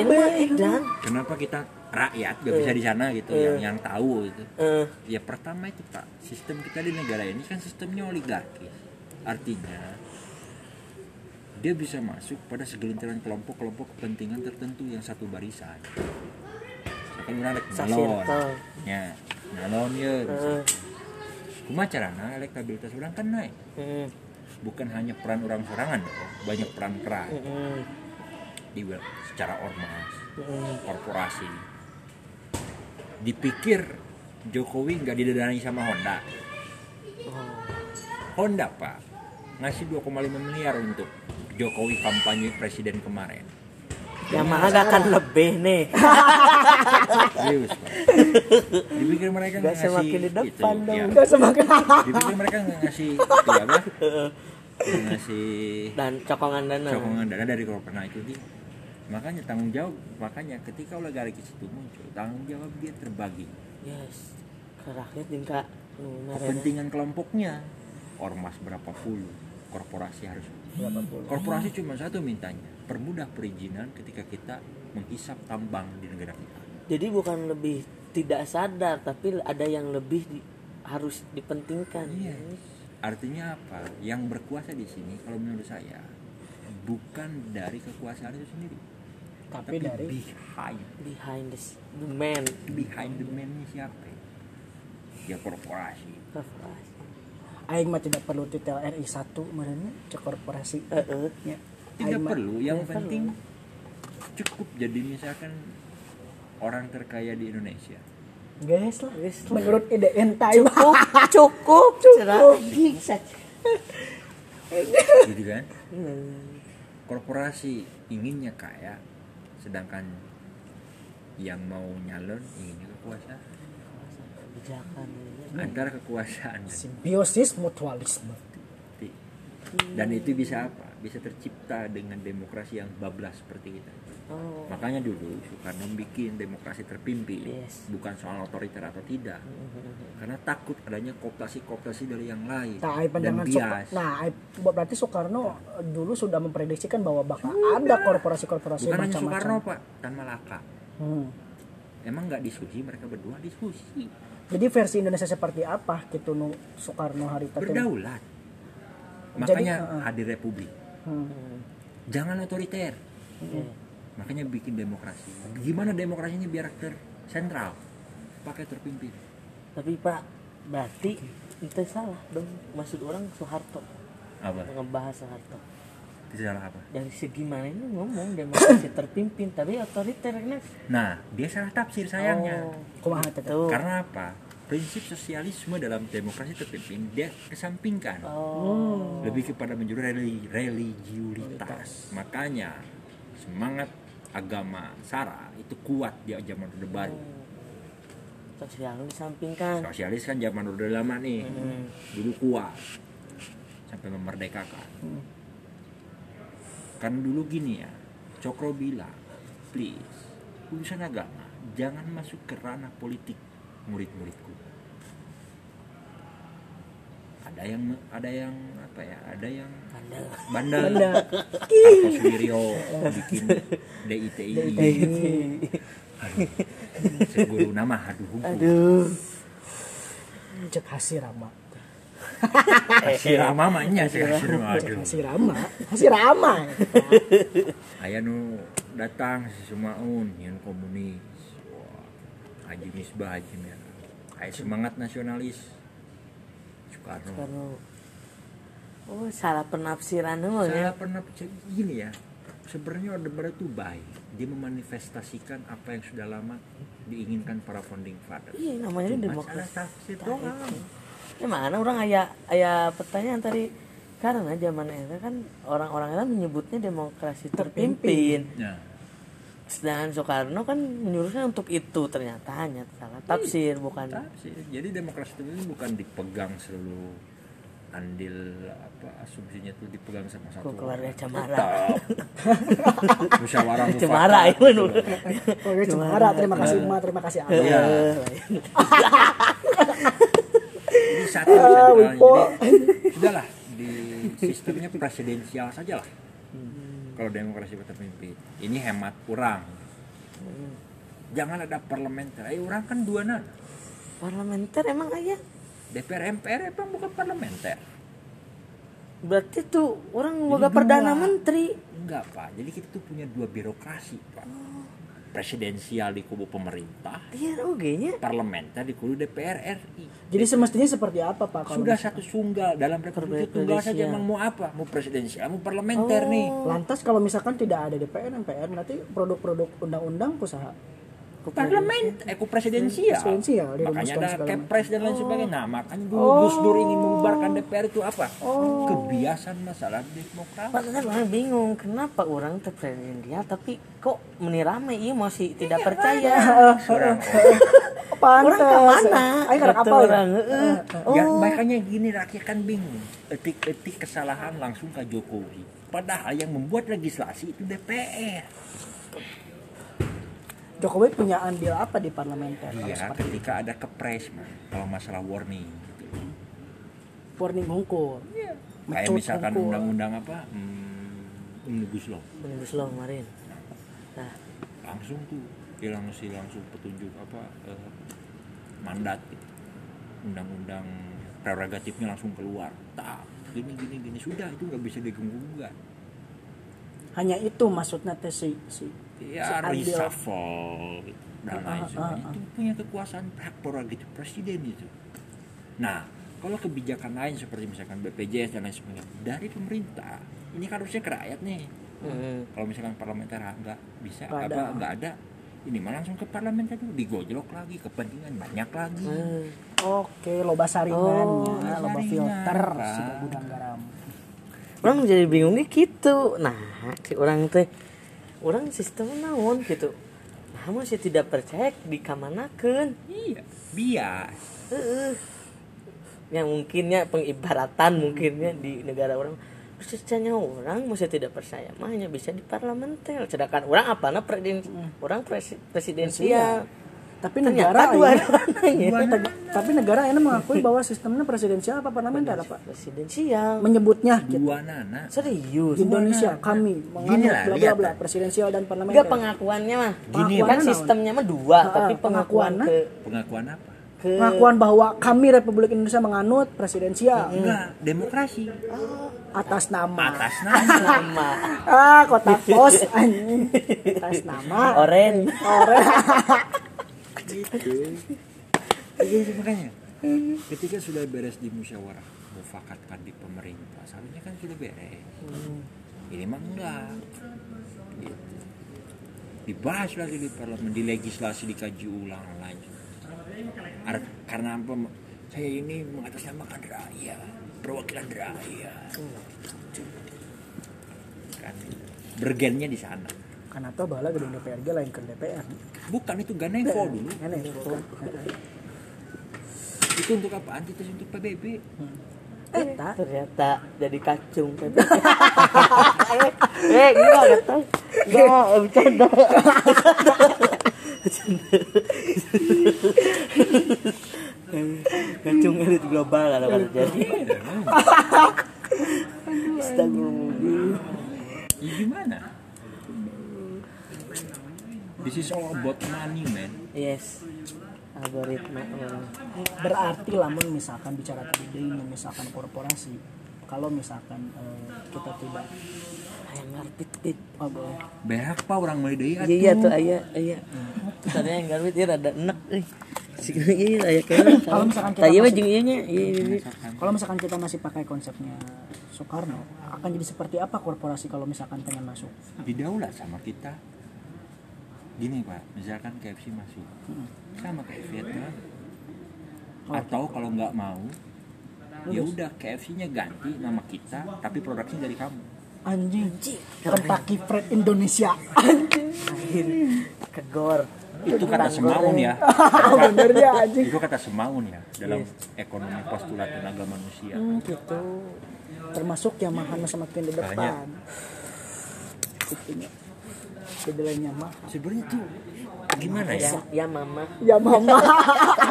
mah edan. Kenapa kita rakyat gak bisa di sana gitu yang yang tahu gitu. Eh. Ya pertama itu pak sistem kita di negara ini kan sistemnya oligarki. Artinya dia bisa masuk pada segelintiran kelompok-kelompok kepentingan tertentu yang satu barisan. Misalkan nyalon circle. ya nyalon ya eh. kumaha carana elektabilitas orang kan naik. Bukan hanya peran orang sorangan banyak peran keras. Di secara ormas korporasi dipikir Jokowi nggak didanai sama Honda. Oh, Honda pak ngasih 2,5 miliar untuk Jokowi kampanye presiden kemarin. Yamaha gak akan lebih nih. Serius pak. Dipikir mereka nggak Gak ngasih semakin di depan itu, dong. ya. Semakin. Dipikir mereka nggak ngasih itu apa? Nggak ngasih dan cokongan dana. Sokongan dana dari korporat itu di makanya tanggung jawab makanya ketika oligarki itu muncul tanggung jawab dia terbagi. Yes ke rakyat tingkat nu mereka kepentingan kelompoknya ormas berapa puluh korporasi harus korporasi cuma satu mintanya permudah perizinan ketika kita menghisap tambang di negara kita. Jadi bukan lebih tidak sadar tapi ada yang lebih di- harus dipentingkan. Iya. Artinya apa? Yang berkuasa di sini kalau menurut saya bukan dari kekuasaan itu sendiri, tapi tapi dari behind behind the, the man behind the man ini siapa? ya? Ya korporasi. aing mah tidak perlu titel RI 1 merenya cek korporasi Heeh. ya. Tidak Aing perlu. Yang Tidak penting cukup jadi misalkan orang terkaya di Indonesia. guys lah Guys lah. menurut ide entai cukup cukup cukup gitu kan? Korporasi inginnya kaya, sedangkan yang mau nyalon inginnya kekuasaan. kebijakan Antara kekuasaan dan simbiosis mutualisme. Dan itu bisa apa? Bisa tercipta dengan demokrasi yang bablas seperti kita. Oh Makanya dulu Soekarno bikin demokrasi terpimpin, Yes. bukan soal otoriter atau tidak. Karena takut adanya kooptasi-kooptasi dari yang lain Nah, dan bias. nah, ai- berarti Soekarno eh, dulu sudah memprediksikan bahwa bakal ada korporasi-korporasi bukan macam-macam. Soekarno Pak, Tan Malaka. Hmm. Emang nggak diskusi mereka berdua diskusi, Jadi versi Indonesia seperti apa gitu nu Soekarno hari itu? berdaulat. Jadi, Makanya uh-uh. hadir republik. Hmm. Jangan otoriter. Iya. Makanya bikin demokrasi. Gimana demokrasinya biar tersentral? Pakai terpimpin. tapi pak berarti itu salah dong maksud orang Soeharto Apa? ngebahas Soeharto Itu salah apa? dari segi mana ini ngomong demokrasi terpimpin tapi otoriter Nah, dia salah tafsir sayangnya. oh, Kumaha Karena apa? Prinsip sosialisme dalam demokrasi terpimpin dia kesampingkan. oh Lebih kepada menjuru reli- religiulitas. Makanya semangat agama Sara itu kuat di zaman Orde Baru. sosial disampingkan Sosialis kan zaman Orde Lama nih. Hmm. Dulu kuat sampai memerdekakan. Kan dulu gini ya, Cokro bilang, please, urusan agama jangan masuk ke ranah politik murid-muridku. Ada yang ada yang apa ya? Ada yang Bandel. bandel. Kartos Wiryo bikin DITI. Seguru nama aduh. aduh Cek Hasirama. Sirama mahnya sih Sirama. Aduh. Hasirama, Hasirama. Aya nu datang si Sumaun yang komunis. Wah, Haji Misbah Haji Merah. Aya semangat nasionalis. Soekarno. Soekarno oh salah penafsiran Saya ya pernah percaya gini ya. Sebenarnya Orde Baru itu baik. Dia memanifestasikan apa yang sudah lama diinginkan para founding fathers. iya namanya Cuma demokrasi salah tafsir doang. ya mana orang aya aya pertanyaan tadi karena zaman itu kan orang-orang itu menyebutnya demokrasi terpimpin Nah, sedangkan Soekarno kan menyuruhnya untuk itu ternyata hanya salah tafsir bukan tafsir. Jadi demokrasi itu bukan dipegang seluruh andil apa asumsinya itu dipegang sama satu Kok keluarga orang. Cemara. Musyawarah mufakat. Cemara itu gitu. Oke, Cemara, terima kasih Ma, terima kasih Abang. Iya. Jadi satu Ah. Jadi sudahlah di sistemnya presidensial saja lah. Kalau demokrasi terpimpin. Ini hemat kurang. Jangan ada parlementer. Eh orang kan dua nana. parlementer emang ayah DPR MPR emang bukan parlementer. berarti tuh orang dua. perdana menteri Enggak pak. Jadi kita tuh punya dua birokrasi pak. Presidensial di kubu pemerintah, iya oke nya parlementer di kubu DPR RI. Jadi semestinya seperti apa Pak kalau Sudah satu tunggal dalam republik itu tunggal saja emang mau apa? Mau presidensial, mau parlementer nih. Lantas kalau misalkan tidak ada DPR, MPR, nanti produk-produk undang-undang usaha Parlemen, eh ku presidensial. Presidensial, Makanya ada kepres dan lain sebagainya. Nah, makanya dulu Gus Dur ingin membubarkan DPR itu apa? Kebiasaan masalah demokrasi. Padahal orang bingung kenapa orang terpresidensial tapi kok menirame iya masih tidak percaya Seorang Pantes. orang ke mana Ayo karena Kata apa orang heeh. Ya, oh makanya gini rakyat kan bingung. Etik-etik kesalahan langsung ke Jokowi. Padahal yang membuat legislasi itu DPR. Jokowi punya andil apa di parlementer? Kalau Iya, seperti ketika ada kepres, man, kalau masalah warning. Gitu. warning hungkul. Kayak Mecut misalkan undang-undang apa? Hmm, Omnibus Law. Omnibus Law kemarin nah langsung tuh hilang sih langsung petunjuk apa eh, mandat gitu. undang-undang prerogatifnya langsung keluar tak gini gini gini sudah itu nggak bisa diganggu gugat hanya itu maksudnya teh si si ya Seadil. reshuffle gitu, dan Ah, lain ah, sebagainya ah, itu punya kekuasaan hak prerogatif presiden itu nah kalau kebijakan lain seperti misalkan BPJS dan lain sebagainya dari pemerintah ini kan harusnya ke rakyat nih Hmm. kalau misalkan parlementer nggak bisa Nggak ada. apa nggak ada ini malah langsung ke parlementer dulu digojlok lagi kepentingan banyak lagi Hmm. oke loba saringannya Oh, loba saringan, filter Pak. Orang jadi bingungnya gitu. Nah si orang teh orang sistem naon gitu. Nah masih tidak percaya dikamanakan iya biar Heeh. yang mungkinnya pengibaratan mungkinnya di negara orang. Secara orang masih tidak percaya mah hanya bisa di parlementer sedangkan orang apa nah presiden orang presi- presidensial tapi ternyata negara dua ini- duanya Teg- tapi negara ini mengakui bahwa sistemnya presidensial apa parlementer apa presidensial. Menyebutnya gitu. dua nana. Serius. Indonesia kami Gini menganut lah, bla bla bla presidensial dan parlementer enggak pengakuannya mah. Gini, kan sistemnya mah dua Ah, tapi pengakuan pengakuannya? ke pengakuan apa? ke pengakuan bahwa kami Republik Indonesia menganut presidensial. Enggak demokrasi. Atas nama. Atas nama. Ah kota pos anjing. Atas nama. Oren orang Iya, makanya. Ketika sudah beres di musyawarah mufakatkan di pemerintah seharusnya kan sudah beres. Ini mah enggak. Gitu. dibahas lagi di parlemen di legislasi dikaji ulang lagi. Ar- karena apa? Saya ini mengatasnamakan rakyat perwakilan rakyat. Kan bergennya di sana karena tuh bala gedung DPRG lain ke DPR bukan itu ganeko dulu. Ini itu untuk apa antites untuk PBB Eta ternyata jadi kacung eh enggak enggak tahu enggak bercanda kacung elit global kalau kan jadi Astagfirullah gimana this is all about money man. Yes. Algoritma orang berarti lamun misalkan bicara tadi deui misalkan korporasi kalau misalkan eh, kita tidak ayam ngarpit pit oh boleh? Berak pak orang mulai dari iya iya tuh ayah ayah tadi yang ngarpit dia rada enek eh sih iya iya ayah kayaknya Kalau misalkan kita masih- jeung ieu nya iya iya iya. kalau misalkan kita masih pakai konsepnya Soekarno akan jadi seperti apa korporasi kalau misalkan pengen masuk? Didaulat sama kita gini pak. Misalkan KFC masuk. Sama kayak Vietnam. Atau kalau nggak mau ya udah KFC-nya ganti nama kita tapi produksinya dari kamu. Anjing. Kentucky Fried Indonesia. Akhir kegor. Itu kata semaun ya. Oh, bener ya anjing. Itu kata semaun ya dalam ekonomi postulat tenaga manusia. Hmm, gitu. Termasuk Yamaha semakin di depan. Banyak. Kedelainya mah sebenarnya tuh gimana ya? Ya ya mama. Ya mama.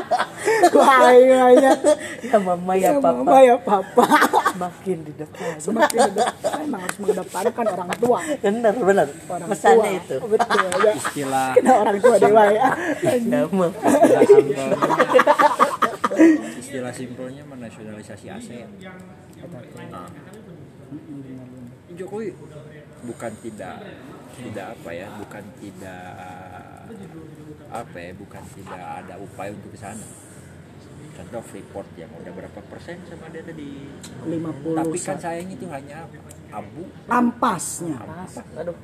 Wah iya ya mama ya ya papa. Mama ya papa. Makin di depan. Semakin di depan. Emang harus mengedepankan orang tua. Benar benar. Orang pesannya tua. itu. Betul ya. Istilah. Kena orang tua dewa ya. Ya mama. Istilah simpelnya istilah simpelnya menasionalisasi aset Nah, Jokowi bukan tidak tidak apa ya bukan tidak apa ya bukan tidak ada upaya untuk ke sana. Contoh Freeport yang udah berapa persen sama dia tadi? 50 tapi kan sayang itu hanya abu. Ampasnya. Pas, aduh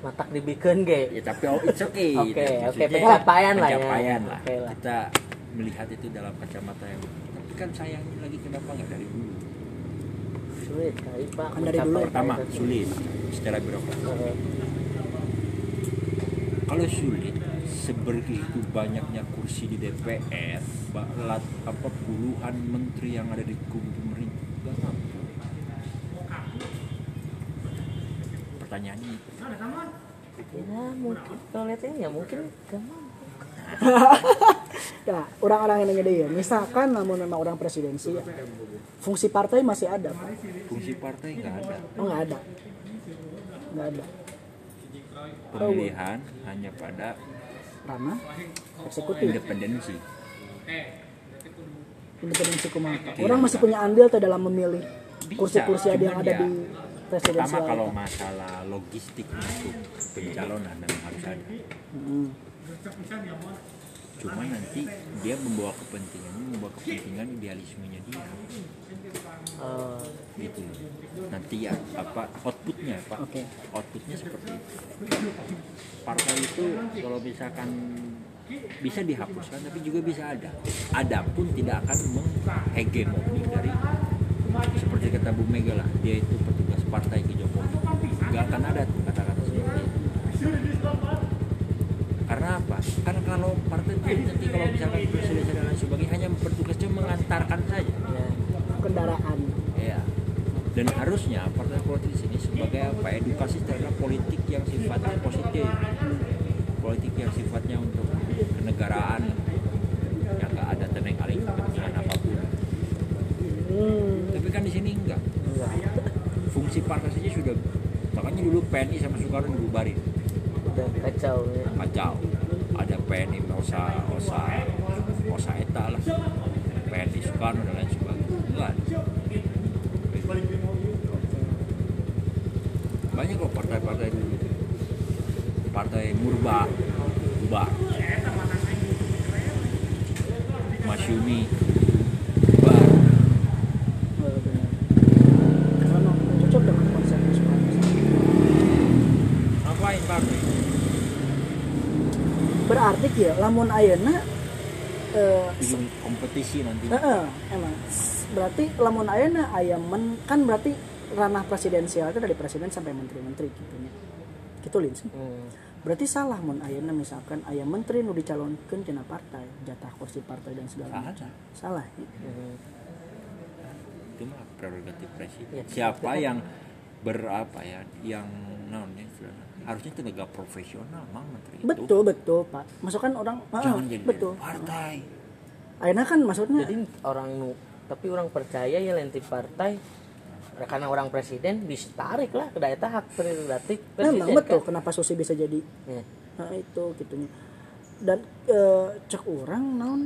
matak dibikin ge. Ya tapi oh, it's okay. Oke, oke, pencapaian lah ya. pencapaian lah. Kita melihat itu dalam kacamata yang tapi kan sayangnya lagi kenapa nggak dari dulu. Sulit kali pak Kan dari dulu. mencapai pertama sulit secara birokrasi kalau sulit sebegitu banyaknya kursi di DPR balat apa puluhan menteri yang ada di kubu pemerintah nggak mampu pertanyaannya itu ya mungkin. Kalau lihatnya ya mungkin gak mampu ya orang-orang yang nanya dia misalkan namun memang orang presidensi ya, fungsi partai masih ada Pak. fungsi partai nggak ada. Oh nggak ada. Nggak ada pemilihan hanya pada ranah eksekutif. independensi. Independensi kumaha orang masih punya andil tuh dalam memilih kursi-kursi ada yang ada ya, di pertama presidensial kalau masalah logistik masuk pencalonan memang harus ada. Hmm. cuma nanti dia membawa kepentingannya membawa kepentingan idealismenya dia Gitu nanti ya apa outputnya pak Oke. outputnya seperti itu partai itu kalau misalkan bisa dihapuskan tapi juga bisa ada ada pun tidak akan menghegemoni dari seperti kata Bu Mega lah dia itu petugas partai ke Jokowi nggak akan ada kata-kata seperti itu karena apa? Karena kalau partai itu nanti kalau misalkan presiden dan lain sebagainya hanya bertugasnya mengantarkan saja ya. Kendaraan Ya. Dan harusnya partai politik di sini sebagai apa edukasi terhadap politik yang sifatnya positif, politik yang sifatnya untuk kenegaraan yang nggak ada teneng aling kepentingan apa pun. hmm. Tapi kan di sini enggak. Enggak. Fungsi partai saja sudah makanya dulu PNI sama Soekarno dibubarin udah kacau ya. kacau. Ada PNI Osa Osa Osa Eta lah, PNI Soekarno dan lain sebagainya. Banyak kok partai-partai partai Murba bubar Masyumi ngapain partai berarti ya lamun ayeuna eh, kompetisi nanti. Emang berarti lamun ayeuna aya men kan berarti ranah presidensial itu dari presiden sampai menteri-menteri gitu nya. Gitu Lins. Hmm. Berarti salah mun ayeuna misalkan aya menteri nu dicalonkeun tina partai, jatah kursi partai dan segala Salah. macam. Salah. ya. Hmm. itu mah prerogatif presiden Ya, siapa yang berapa ya yang naonnya harusnya tenaga profesional mang menteri itu Betul, betul, Pak. Masukkan orang ah, jangan jadi betul. partai Ayeuna kan maksudnya jadi orang nu tapi orang percaya ya lenti partai karena orang presiden bisa tarik lah ke daerah hak prerogatif memang presiden betul kan? kenapa Susi bisa jadi? Ya. nah itu gitunya. Dan eh, cek orang naon?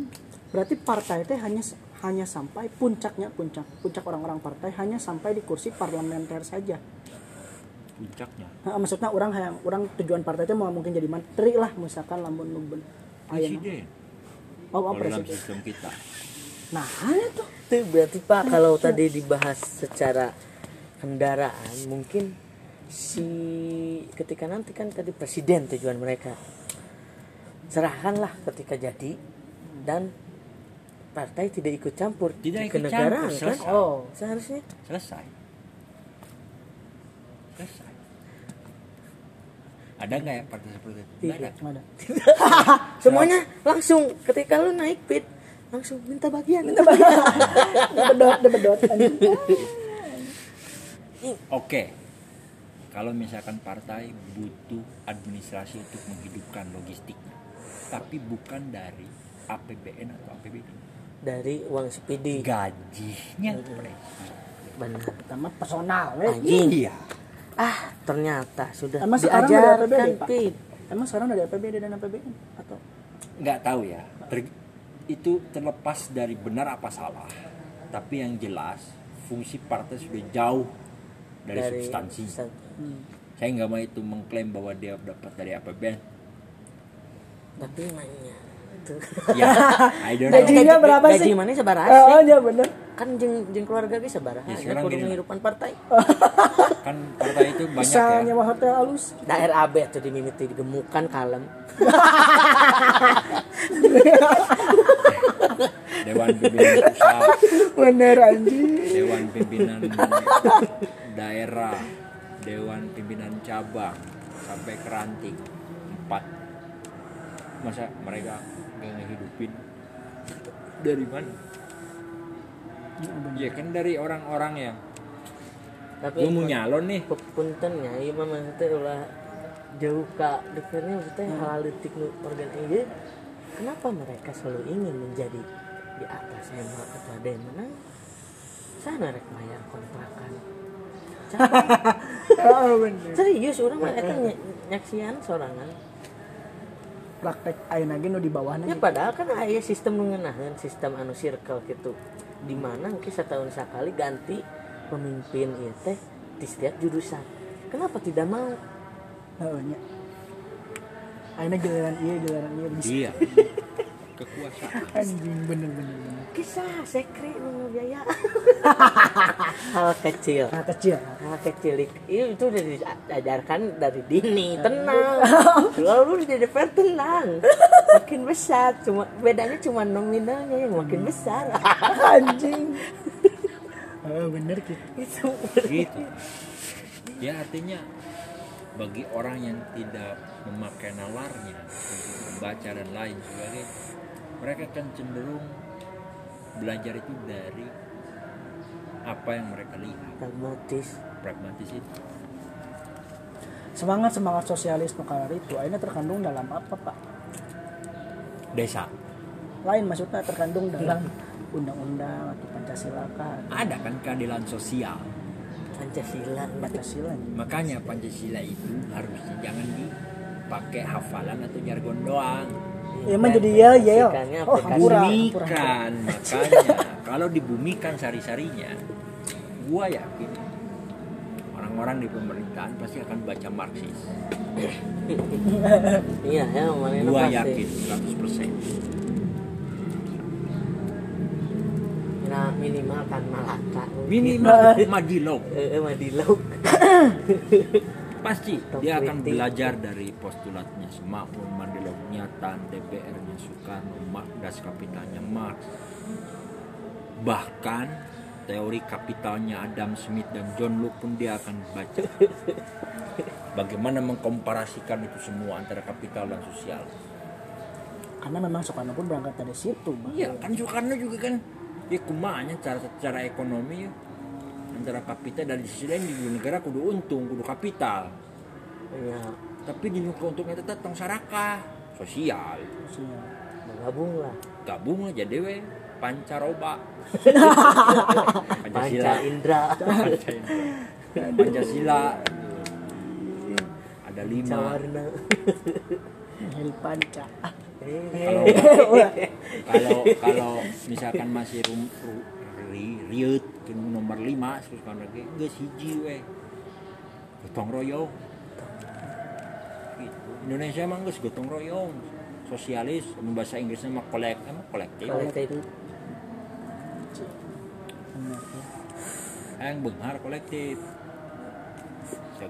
Berarti partai teh hanya hanya sampai puncaknya puncak puncak orang-orang partai hanya sampai di kursi parlementer saja. Puncaknya? Nah, maksudnya orang yang orang tujuan partai itu mau mungkin jadi menteri lah misalkan lamun na- presiden? Oh, oh, presiden. sistem kita nah hanya tuh? Itu berarti pak kalau tadi dibahas secara kendaraan mungkin si ketika nanti kan tadi presiden tujuan mereka. Serahkanlah ketika jadi dan partai tidak ikut campur Tidak di ikut kenegaraan campur, kan? selesai. oh seharusnya? Selesai. Selesai. Ada nggak ya partai seperti itu? Ada. Nggak ada. Semuanya langsung ketika lu naik pit langsung minta bagian. Bedot bedot Oke, kalau misalkan partai butuh administrasi untuk menghidupkan logistiknya, tapi bukan dari APBN atau APBD, dari uang sepidi gajinya. Benar. Sama personal anjing. Iya, ah ternyata sudah Emang sekarang udah APBD, diajarkan Pak? emang sekarang ada APBD dan APBN atau? Nggak tahu ya. Ter- itu terlepas dari benar apa salah, tapi yang jelas fungsi partai sudah jauh dari, substansi. substan- Saya nggak mau itu mengklaim bahwa dia dapat dari APBN. tapi tuh. Ya, I don't know. Gajinya berapa gaji sih? mana sebarah oh ya bener kan jeng, jeng keluarga ge sebarah Ya, ya, sekarang kudu partai. Kan partai itu banyak bisa ya. nyewa hotel halus. Daerah AB tuh dimimiti digemukan kalem. Dewan Pimpinan Pusat, bener anjing. Dewan Pimpinan Daerah, Dewan Pimpinan Cabang, sampai ke ranting. Empat. Masa mereka nggak ngehidupin? Dari mana? Ya kan dari orang-orang yang tapi lu mau nyalon nih, punten ya iya mah maksudnya ulah jauh kak dekatnya maksudnya hal detik nu organ ini. Kenapa mereka selalu ingin menjadi di atas emak atau ada yang menang? Sana rek bayar kontrakan. Oh serius orang mah eta ny- nyaksian sorangan. Praktek ayeuna ge nu di bawahna ya padahal kan aya sistem mengenahan sistem anu circle gitu di mana mungkin setahun sekali ganti pemimpin ieu teh di setiap jurusan kenapa tidak mau Heeh nya. Ayeuna giliran ieu giliran ieu bisa. Iya. Kekuasaan. Anjing bener bener bener. kisah sekre biaya hal kecil. Nah, kecil. hal kecil. Itu itu udah diajarkan dari dini. Tenang. Lalu di DPR tenang. Makin besar. Cuma bedanya cuma nominalnya yang makin besar. Anjing. Oh, bener gitu. itu. Gitu. Ya artinya bagi orang yang tidak memakai nalarnya untuk membaca dan lain sebagainya mereka akan cenderung belajar itu dari apa yang mereka lihat pragmatis pragmatis itu Semangat semangat sosialis nu kalar itu ayeuna terkandung dalam apa, Pak? desa Lain maksudnya terkandung dalam undang-undang atau Pancasila kan. ada kan keadilan sosial Pancasila Pancasila. makanya pancasila itu harus jangan dipakai hafalan atau jargon doang Ya mah jadi ya ya. ya. Oh, bumikan makanya. Kalau dibumikan sari-sarinya gua yakin orang-orang di pemerintahan pasti akan baca Marxis. Iya ya mana gua yakin 100% nah minimal kan malaka. Minimal madilog eh eh, madilog pasti Top dia akan belajar dari postulatnya Semakmur, Mandilognya Tan, DPR-nya Soekarno, Marx, Das Kapitalnya Marx. Bahkan teori kapitalnya Adam Smith dan John Locke pun dia akan baca. Bagaimana mengkomparasikan itu semua antara kapital dan sosial. Karena memang Soekarno pun berangkat dari situ. Iya, kan Soekarno juga kan ya kumanya cara secara ekonomi ya. Antara kapital dan di sisi lain di negara kudu untung, kudu kapital. ya tapi di keuntungan itu tentang masyarakat sosial. Sosial. bergabung lah. Gabung aja dewe. Pancaroba. Panca pancasila indra. Pancasila. Ada lima. Cawarna. Hil Panca. Kalau kalau kalau misalkan masih rum, ru, ri, riut nomor lima terus hiji we gotong royong. Gitu. Indonesia emang geus gotong royong. Sosialis bahasa Inggrisnya mah kolek emang kolektif. Kolektif. Ya. yang benghar kolektif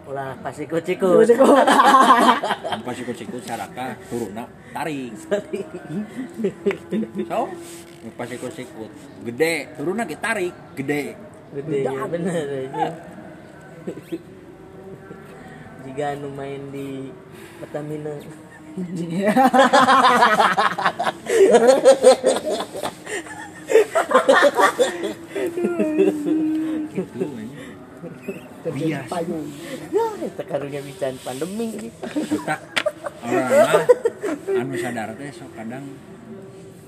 ulah pasti kuciku tanpa sikut-sikut saraka turuna tarik so pas sikut-sikut gede turuna kita tarik gede. Gede ya bener aja jika anu main di Pertamina. Gitu terjadi Bias. payung. ya itu karunya bisa pandemi ini. Kita orang mah anu sadar teh sok kadang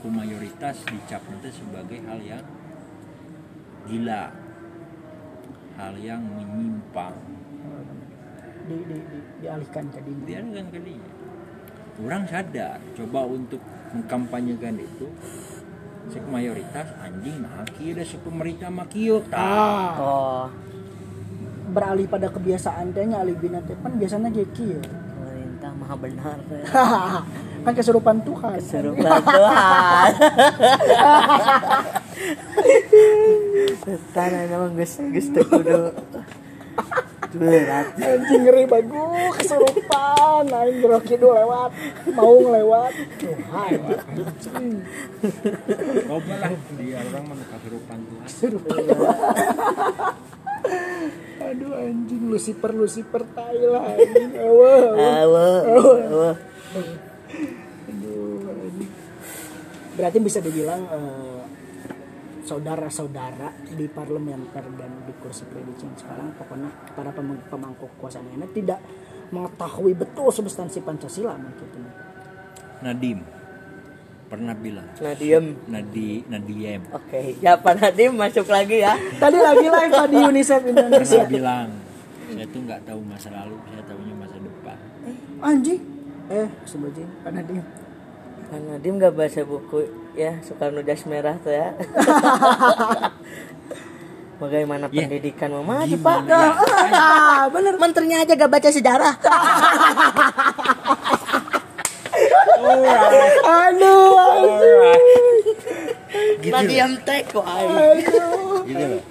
ku mayoritas dicap teh sebagai hal yang gila. Hal yang menyimpang. Di, di, di, dialihkan ke dia kan kalinya orang sadar coba untuk mengkampanyekan itu sek mayoritas anjing nah kieu da sek pemerintah mah kieu tah Ah, oh beralih pada kebiasaan teh nya alih bina teh pan biasanya geki ya. pemerintah maha benar kan kesurupan Tuhan. kesurupan Tuhan tanah nama gus gus kudu berat Anjing ngeri bagus kesurupan. Aing bro kidul lewat, mau ngelewat. Tuhan. coba lah dia orang mah kasurupan Tuhan Kesurupan. Aduh anjing Lucifer Lucifer tai lah anjing. Awah, awah. awah awah Aduh, anjing. Berarti bisa dibilang eh, saudara-saudara di parlementer dan di kursi presiden sekarang pokoknya para pem- pemangku kekuasaan ini tidak mengetahui betul substansi Pancasila mungkin. Nadim pernah bilang. Nah diem Nadi Nadiem. Oke ya Pak Nadim masuk lagi ya. Tadi lagi live Pak, di UNICEF Indonesia. pernah bilang saya tuh nggak tahu masa lalu saya tahunya masa depan. Anjing, eh sebutin Pak Nadim Pak Nadim gak baca buku ya Soekarno Jas Merah tuh ya. Bagaimana Ya. pendidikan mau maju Gimana? pak? ah bener. Menterinya aja gak baca sejarah aduh Alright. gitu loh. Nadim teko ay. gitu loh.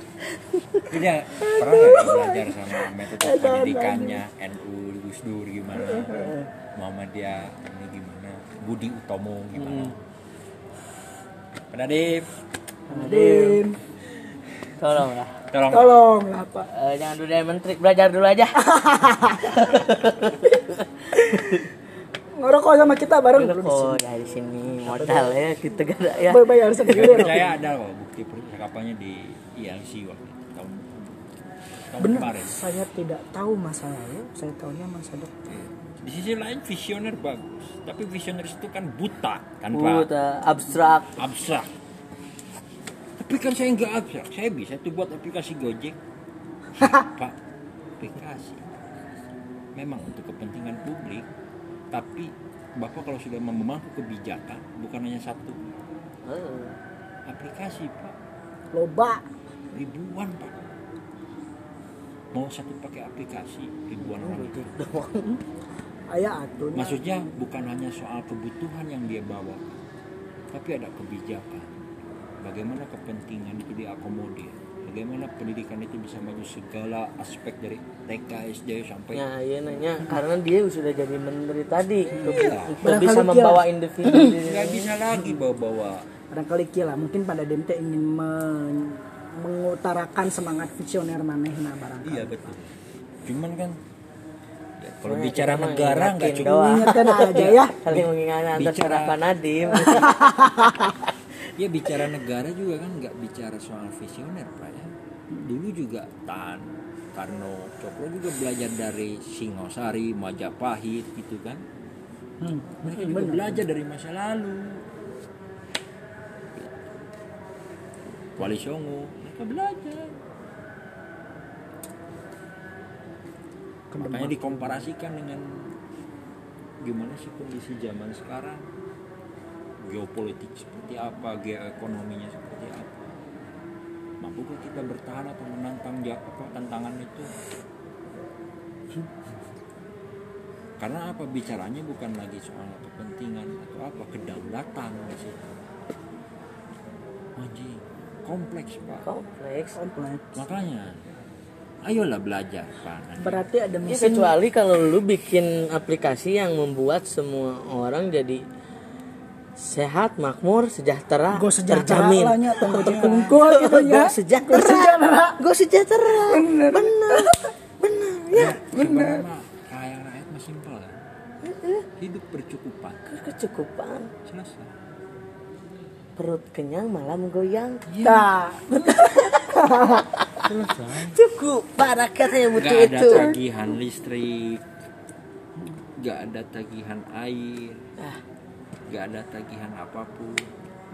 Ya, pernah nggak belajar sama metode pendidikannya NU Gus Dur gimana? Muhammadiyah ini gimana? Budi Utomo gimana? Pak Nadif Nadim Tolong lah tolong tolong. Lah Pak. Eh, Jangan dulu dari menteri Belajar dulu aja ngerokok sama kita bareng. Dulu di Oh sini dari sini modal ya kita gak ada ya. Bayar sendiri. Saya percaya ada kok bukti percakapannya di ILC waktu tahun tahun bener kemarin. saya tidak tahu masa lalu saya tahunya masa depan. Di sisi lain visioner bagus tapi visioner itu kan buta tanpa Buta abstrak. Abstrak. Tapi kan saya nggak abstrak saya bisa tuh buat aplikasi Gojek. Pak aplikasi. Memang untuk kepentingan publik tapi bapak kalau sudah memangku kebijakan bukan hanya satu. Eh, aplikasi pak. Loba. Ribuan pak. Mau satu pakai aplikasi ribuan orang. Itu ayah maksudnya bukan hanya soal kebutuhan yang dia bawa tapi ada kebijakan. Bagaimana kepentingan itu diakomodir bagaimana pendidikan itu bisa maju segala aspek dari TK SD sampai Ya iya nanya karena dia sudah jadi menteri tadi. Untuk, Iya. untuk Barangkali bisa membawa individu di- nggak bisa lagi bawa-bawa. Barangkali kira mungkin pada DMT ingin men- mengutarakan semangat visioner manehna barangkali. Iya betul. Cuman kan ya, kalau Nah, bicara negara nggak ngingetin cuma doang. ingatkan aja ya. Saling mengingatkan antar Bicara- Sarah Nadim ya bicara negara juga kan nggak bicara soal visioner pak ya. Dulu juga Tan Karno Cokro juga belajar dari Singosari Majapahit gitu kan. Hmm, mereka juga belajar dari masa lalu. Wali Songo mereka belajar. Makanya dikomparasikan dengan gimana sih kondisi zaman sekarang geopolitik seperti apa geoekonominya seperti apa. Mampukah kita bertahan atau menantang apa tantangan itu? Karena apa? Bicaranya bukan lagi soal kepentingan atau apa kedaulatan di situ. Anjing kompleks pak. Kompleks. Kompleks. Makanya ayolah belajar pak berarti ada ya mesin. kecuali kalau lu bikin aplikasi yang membuat semua orang jadi sehat makmur sejahtera gue sejahtera terjamin. terkungkul gitu ya. Gue sejahtera. Gue sejahtera. Bener. Bener. Bener ya. Mah kayak rakyat mah simpel kan hidup bercukupan. Kecukupan. Selesai. Perut kenyang malam goyang. Selesai. Cukup pak rakyat hanya butuh nggak ada itu. tagihan listrik. Nggak ada tagihan air. Ah. Nggak ada tagihan apa pun.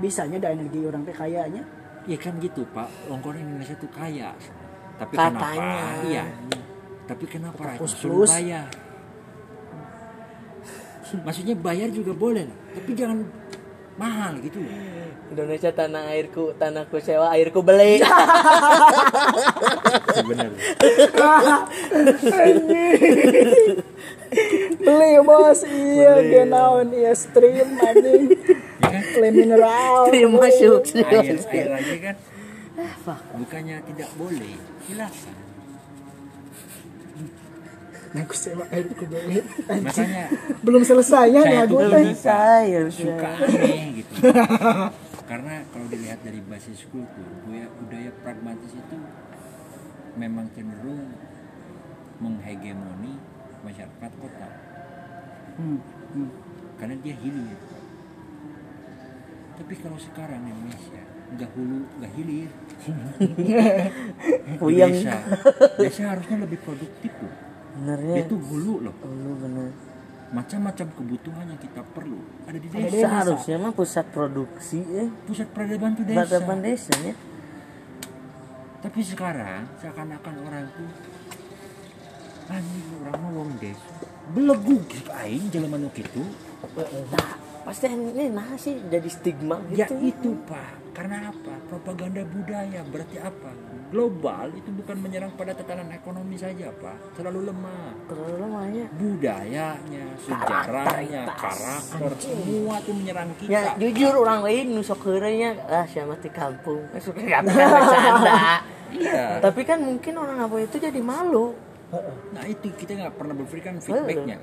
Bisanya ada energi orang teh kayaknya ya kan gitu pak. Orang Indonesia tuh kaya. Tapi Katanya. kenapa iya. Tapi kenapa rakyat Plus, suruh bayar? Maksudnya bayar juga boleh lah, tapi jangan mahal gitu Indonesia tanah airku tanahku sewa airku beli. Bener beli bos. Iya genaun iya stream anjing. Ya kan? Le mineral terima masuk air air aja kan? Bukannya tidak boleh silakan. Nah aku sewa air ku beli. Makanya belum selesainya Saya lagu teh bisa ya suka aneh gitu. Karena kalau dilihat dari basis kultur budaya, budaya pragmatis itu memang cenderung menghegemoni masyarakat kota Hmm, hmm. karena dia hilir tapi kalau sekarang Indonesia nggak hulu nggak hilir Puyeng. desa. Desa harusnya lebih produktif loh. Benernya. Dia tuh hulu loh. Lu bener. Macam-macam kebutuhan yang kita perlu. Ada di di desa. seharusnya mah pusat produksi ya. Pusat peradaban tuh desa. Peradaban desanya tapi sekarang seakan-akan orang tuh anjing orang mah wong des belegu gitu aing jelema nu kitu. Nah pasti ini nah sih jadi stigma ya gitu itu pak. Karena apa? Propaganda budaya berarti apa? Global itu bukan menyerang pada tatanan ekonomi saja pak. Terlalu lemah. Terlalu lamanya budayanya sejarahnya karakter semua tuh menyerang kita. Ya jujur orang lain nusok heureunya ah siapa di kampung. Suka kata bercanda. Iya. Tapi kan mungkin orang apa itu jadi malu nah itu kita nggak pernah berpikir kan feedbacknya